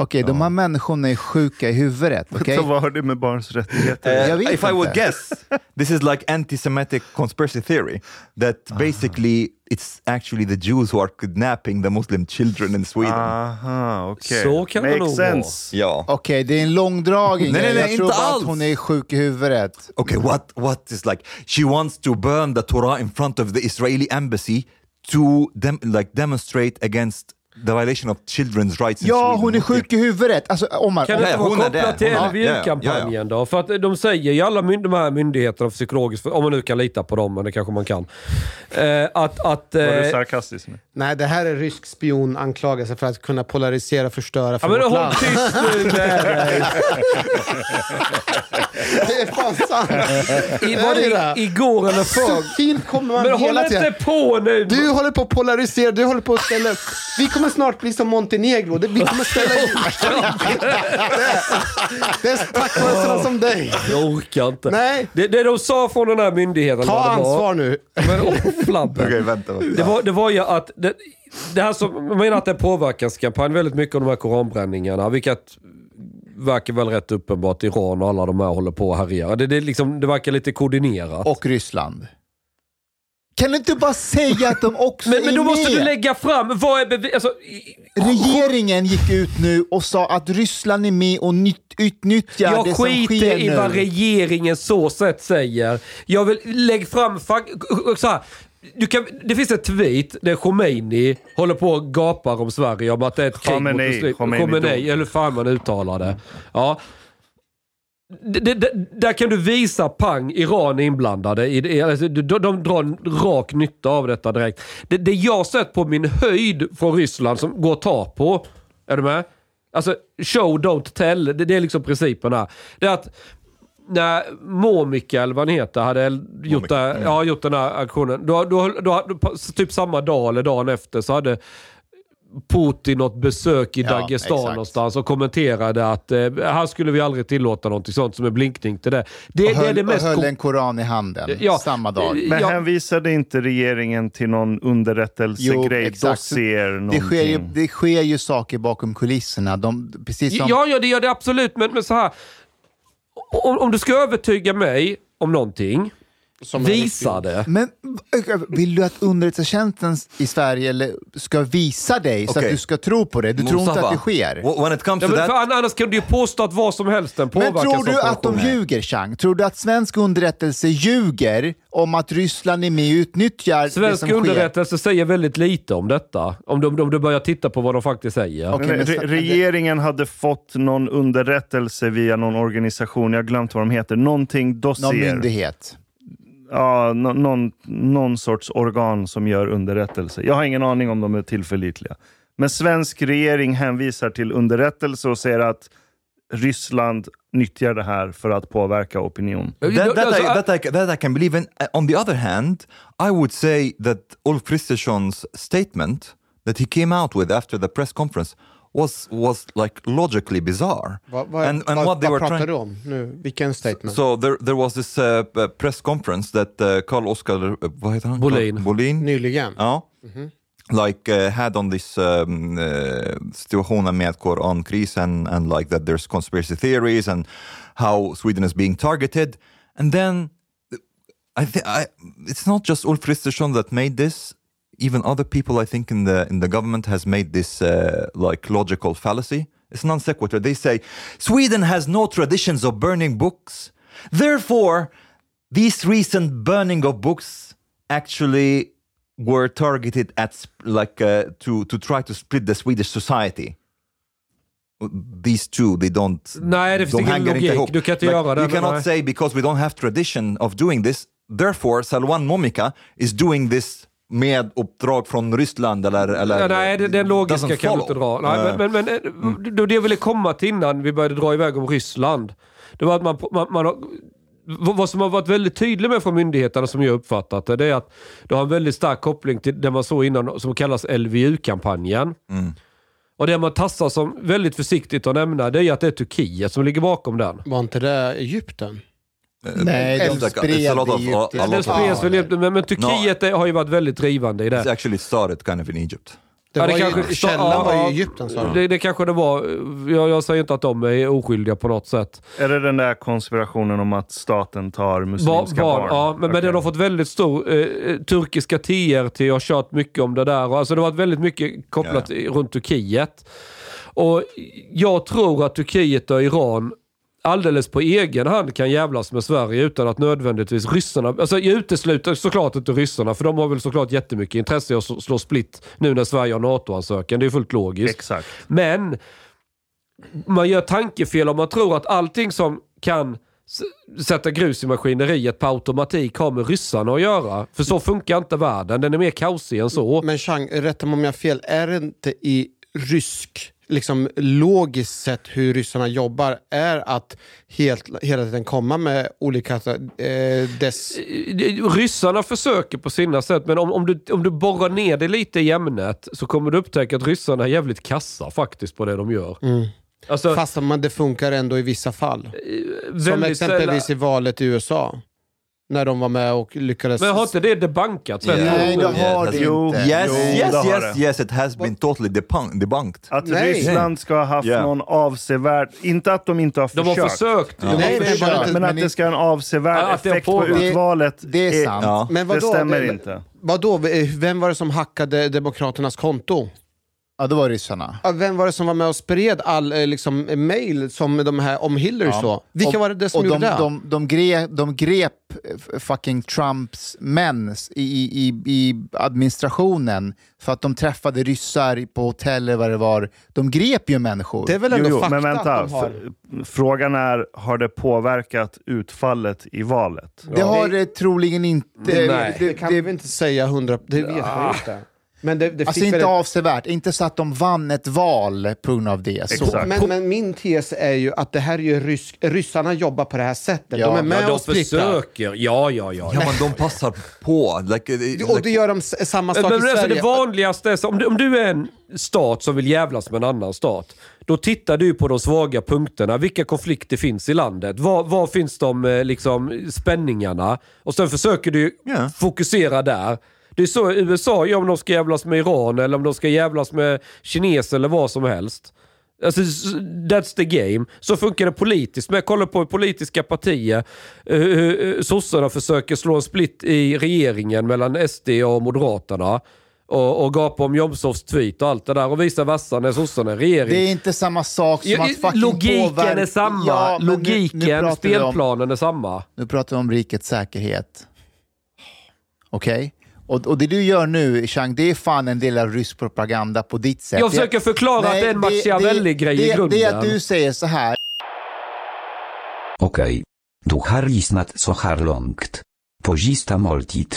Okej, de här människorna är sjuka i huvudet. (laughs) okej? Så vad har det med barns rättigheter? Jag Uh, vet if I would inte. guess, this is like anti-Semitic conspiracy theory that basically it's actually the Jews who are kidnapping the Muslim children in Sweden. Aha, okej. Så kan det Makes nog vara. sense. Ja. Okej, det är en långdragning. (laughs) Nej, nej, nej, jag tror inte bara alls. att hon är sjuk i huvudet. Okay, what what is like? She wants to burn the Torah in front of the Israeli embassy to dem- like demonstrate against the violation of children's rights. in Ja, Sweden. hon är sjuk i huvudet. Alltså, Omar, Kan om- det Ja, inte vara kopplat till Hon har- LVU-kampanjen då? För att de säger ju alla de här myndigheterna psykologiskt, om man nu kan lita på dem, men det kanske man kan. Eh, att... att Var du eh, sarkastisk nu? Nej, det här är rysk spionanklagelse för att kunna polarisera och förstöra för ja, men vårt håll land. tyst nu. (laughs) Det är fan sant. I, var det igår eller Så för? fint kommer man Men håll hela tiden. inte på nu! Du håller på att polarisera, du håller på att ställa. Vi kommer snart bli som Montenegro. Det- Vi kommer ställa ut. (laughs) Det- är tack vare sådana som dig. Jag orkar inte. Nej. Det, det de sa från den här myndigheten... Ta var- ansvar nu. Men åh, flabben. Okej, vänta. vänta. Det var, det var ju att... Det, det här som, jag menar att det är en påverkanskampanj väldigt mycket om de här koranbränningarna, vilket verkar väl rätt uppenbart. Iran och alla de här håller på och härjar. Det, det, liksom, det verkar lite koordinerat. och Ryssland. Kan du inte bara säga att de också men men är då måste med? du lägga fram, vad är bevis... Alltså, i- Regeringen gick ut nu och sa att Ryssland är med och nytt, utnyttjar jag det som skiter sker i nu. vad regeringen så sett säger. Jag vill lägga fram... Så här, du kan, det finns ett tweet där Khomeini håller på och gapar om Sverige om att det är ett krig mot Khamenei, muslim- Khomeini Khomeini, eller hur fan man uttalar det. Ja. Det, det, där kan du visa pang, Iran är inblandade. I, alltså, de, de drar en rak nytta av detta direkt. Det, det jag sett på min höjd från Ryssland som går att ta på, är du med? Alltså, show don't tell, det, det är liksom principen här. Det är att när Momika, eller vad han heter, hade gjort, det, ja, gjort den här aktionen. Då, då, då, då, typ samma dag eller dagen efter så hade Putin något besök i Ja, Dagestan exakt. någonstans och kommenterade att eh, här skulle vi aldrig tillåta någonting sånt som en blinkning till det. Det, och det är höll, det mest... och höll en koran i handen Ja. samma dag. Men Ja. hänvisade inte regeringen till någon underrättelsegrej, dossier, Det någonting? sker, ju, det sker ju saker bakom kulisserna. De, precis som, Ja, ja, det gör det absolut. Men, men så här. Om, om du ska övertyga mig om någonting, visa det. Men äh, vill du att underrättelsetjänsten i Sverige eller, ska visa dig så Okej. att du ska tro på det? Du tror inte att Mustafa, det sker? When it comes Ja, to men för that, an- annars kan du ju påstå att vad som helst den Men påverkas tror du att de ljuger, Chang? Tror du att svensk underrättelse ljuger om att Ryssland är med och utnyttjar det Svensk som sker? underrättelse säger väldigt lite om detta. Om du, om du börjar titta på vad de faktiskt säger. Okej, Men men re- så- regeringen hade fått någon underrättelse via någon organisation, jag har glömt vad de heter, någonting Någon dossier. myndighet. Ja, nå- någon, någon sorts organ som gör underrättelse. Jag har ingen aning om de är tillförlitliga. Men svensk regering hänvisar till underrättelse och säger att Ryssland nyttjar det här för att påverka opinion. that, that, I, that, I, that I can believe in. Uh, On the other hand, I would say that Ulf Kristersson's statement that he came out with after the press conference was was like logically bizarre. Vad, vad, and and vad, what they vad were pratar trying. du om nu? Vilken statement? So there, there was this uh, press conference that uh, Carl Oskar uh, vad heter han? Bolin. Carl Bolin Nyligen? Ja. Like uh, had on this um, uh, situationen med Korankrisen and like that there's conspiracy theories and how Sweden is being targeted. And then I think I, it's not just Ulf Kristersson that made this. Even other people, I think, in the in the government has made this uh, like logical fallacy. It's non sequitur. They say Sweden has no traditions of burning books. Therefore, these recent burning of books actually were targeted at like uh, to to try to split the Swedish society. These two, they don't. Nej, det finns ingen logik. Du kan inte Like, göra det, You cannot nej. say because we don't have tradition of doing this. Therefore, Salwan Momika is doing this med uppdrag från Ryssland eller... eller Ja, nej, det, den logiska kan du inte dra. Nej, Uh, men, men, men det, det jag ville komma till innan vi började dra iväg om Ryssland. Det var att man, man, man har, vad som har varit väldigt tydligt med från myndigheterna som jag uppfattat det, det är att det har en väldigt stark koppling till det man såg innan som kallas LVU-kampanjen. Och det man tassar som väldigt försiktigt att nämna det är att det är Turkiet som ligger bakom den. Var inte det Egypten? Nej, de spred det Den of- spreds väl, inte, men, men Turkiet är- har ju varit väldigt drivande i det. It's actually started kind of in Egypt. Det Ja, var kanske- ju, källan ja, var ja. ju Egypten sa de. Det, det kanske det var. Jag, jag säger inte att de är oskyldiga på något sätt. Är det den där konspirationen om att staten tar muslimska Barn, barn? Ja, men, men Okej. den har fått väldigt stor... Eh, turkiska TRT har kört mycket om det där. Och Alltså det har varit väldigt mycket kopplat i- runt Turkiet. Och jag tror att Turkiet och Iran alldeles på egen hand kan jävlas med Sverige utan att nödvändigtvis ryssarna... Alltså jag utesluter såklart inte ryssarna för de har väl såklart jättemycket intresse av att slå- split nu när Sverige har NATO-ansökan. Det är fullt logiskt. Exakt. Men man gör tankefel om man tror att allting som kan sätta grus i maskineriet på automatik har med ryssarna att göra. För så funkar inte världen. Den är mer kaosig än så. Men Chang, rätta mig om jag har fel. Är det inte i rysk, liksom logiskt sett hur ryssarna jobbar, är att helt, hela tiden komma med olika eh, dess... Ryssarna försöker på sina sätt, men om, om, du, om du borrar ner det lite i ämnet så kommer du upptäcka att ryssarna är jävligt kassa faktiskt på det de gör. Alltså, Fast man, det funkar ändå i vissa fall. Som väldigt exempelvis sällan- i valet i USA. När de var med och lyckades... Men har inte det debankats? rätt Yeah. Nej, det har det Jo. inte. Yes, Jo, yes, det yes, det. yes, it has been totally depun- debunked. Att Nej. Ryssland ska ha haft Yeah. någon avsevärd... Inte att de inte har De försökt. har försökt. Ja. Nej, nej, försökt, det Men att det ska ha en avsevärd Ja, det effekt på utvalet. Det är sant. Ja. Men Det vadå? stämmer Det- inte. Vadå? Vem var det som hackade Demokraternas konto? Ja, det var ryssarna. Ja, Vem var det som var med och spred all eh, liksom, mail som de här om Hillary så? Vilka Och- var det som och gjorde de, det? De, de, grep, de grep fucking Trumps män i, i, i, i administrationen för att de träffade ryssar på hotell eller vad det var. De grep ju människor. det är väl Jo, ändå jo, fakta men vänta. att de har... Frågan är, har det påverkat utfallet i valet? Det har det troligen inte. Nej, det, kan vi inte säga hundra... Det vet man inte. Men det, det Alltså fick inte avsevärt, inte så att de vann ett val på grund av det. Men, men min tes är ju att det här är ju rysk, ryssarna jobbar på det här sättet. Ja, de är med Ja, och de splittrar. försöker. Ja, ja, ja. Ja, men de passar på. Like, eh, Och like, det gör de samma sak Men, i men alltså Sverige. det vanligaste är, så- om du, om du är en stat som vill jävlas med en annan stat, då tittar du på de svaga punkterna. Vilka konflikter finns i landet? Var, var finns de eh, liksom, spänningarna? Och sen försöker du Ja. fokusera där. Det är så USA gör om de ska jävlas med Iran eller om de ska jävlas med kineser eller vad som helst. Alltså, that's the game. Så funkar det politiskt. Men jag kollar på politiska partier. Uh, uh, sossarna försöker slå en split i regeringen mellan SD och Moderaterna. Och, och gapa om Jomshofs tweet och allt det där. Och visa versa när sossarna är regering. Det är inte samma sak som Ja, att fucking Logiken påverka... är samma. Ja, nu- Logiken, nu pratar vi om- spelplanen är samma. Nu pratar vi om rikets säkerhet. Okej? Och, och det du gör nu, Chang, det är fan en del av rysk propaganda på ditt sätt. Jag försöker förklara att det är en Machiavelli-grej i det, grunden. Det är att du säger så här. Okej. Du har lyssnat så här långt. På sista måltid.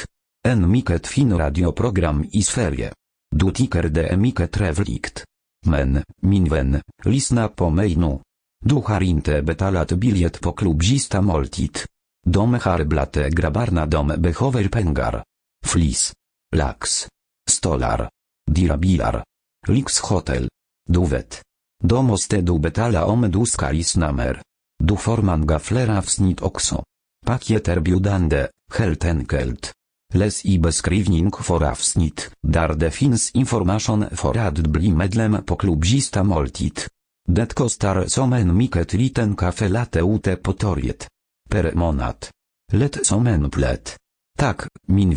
En mycket fin radioprogram i Sverige. Du tycker det är mycket trevligt. Men, min vän, lyssna på mig nu. Du har inte betalat biljett på klubb sista måltid. De har blate grabbarna de behöver pengar. Flis. Lax. Stolar. Dirabilar. Lyxhotel. Du vet. Då måste du betala om du ska lyssna mer. Du får gaflera fler avsnitt också. biudande, heltenkelt. helt enkelt. Läs i beskrivning för avsnitt, där det finns information för att bli medlem på klubzista måltid. Det kostar som en mycket liten kafe late ute på torget. Per månad. Lätt som en plätt. Tak, min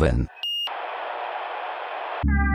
vän.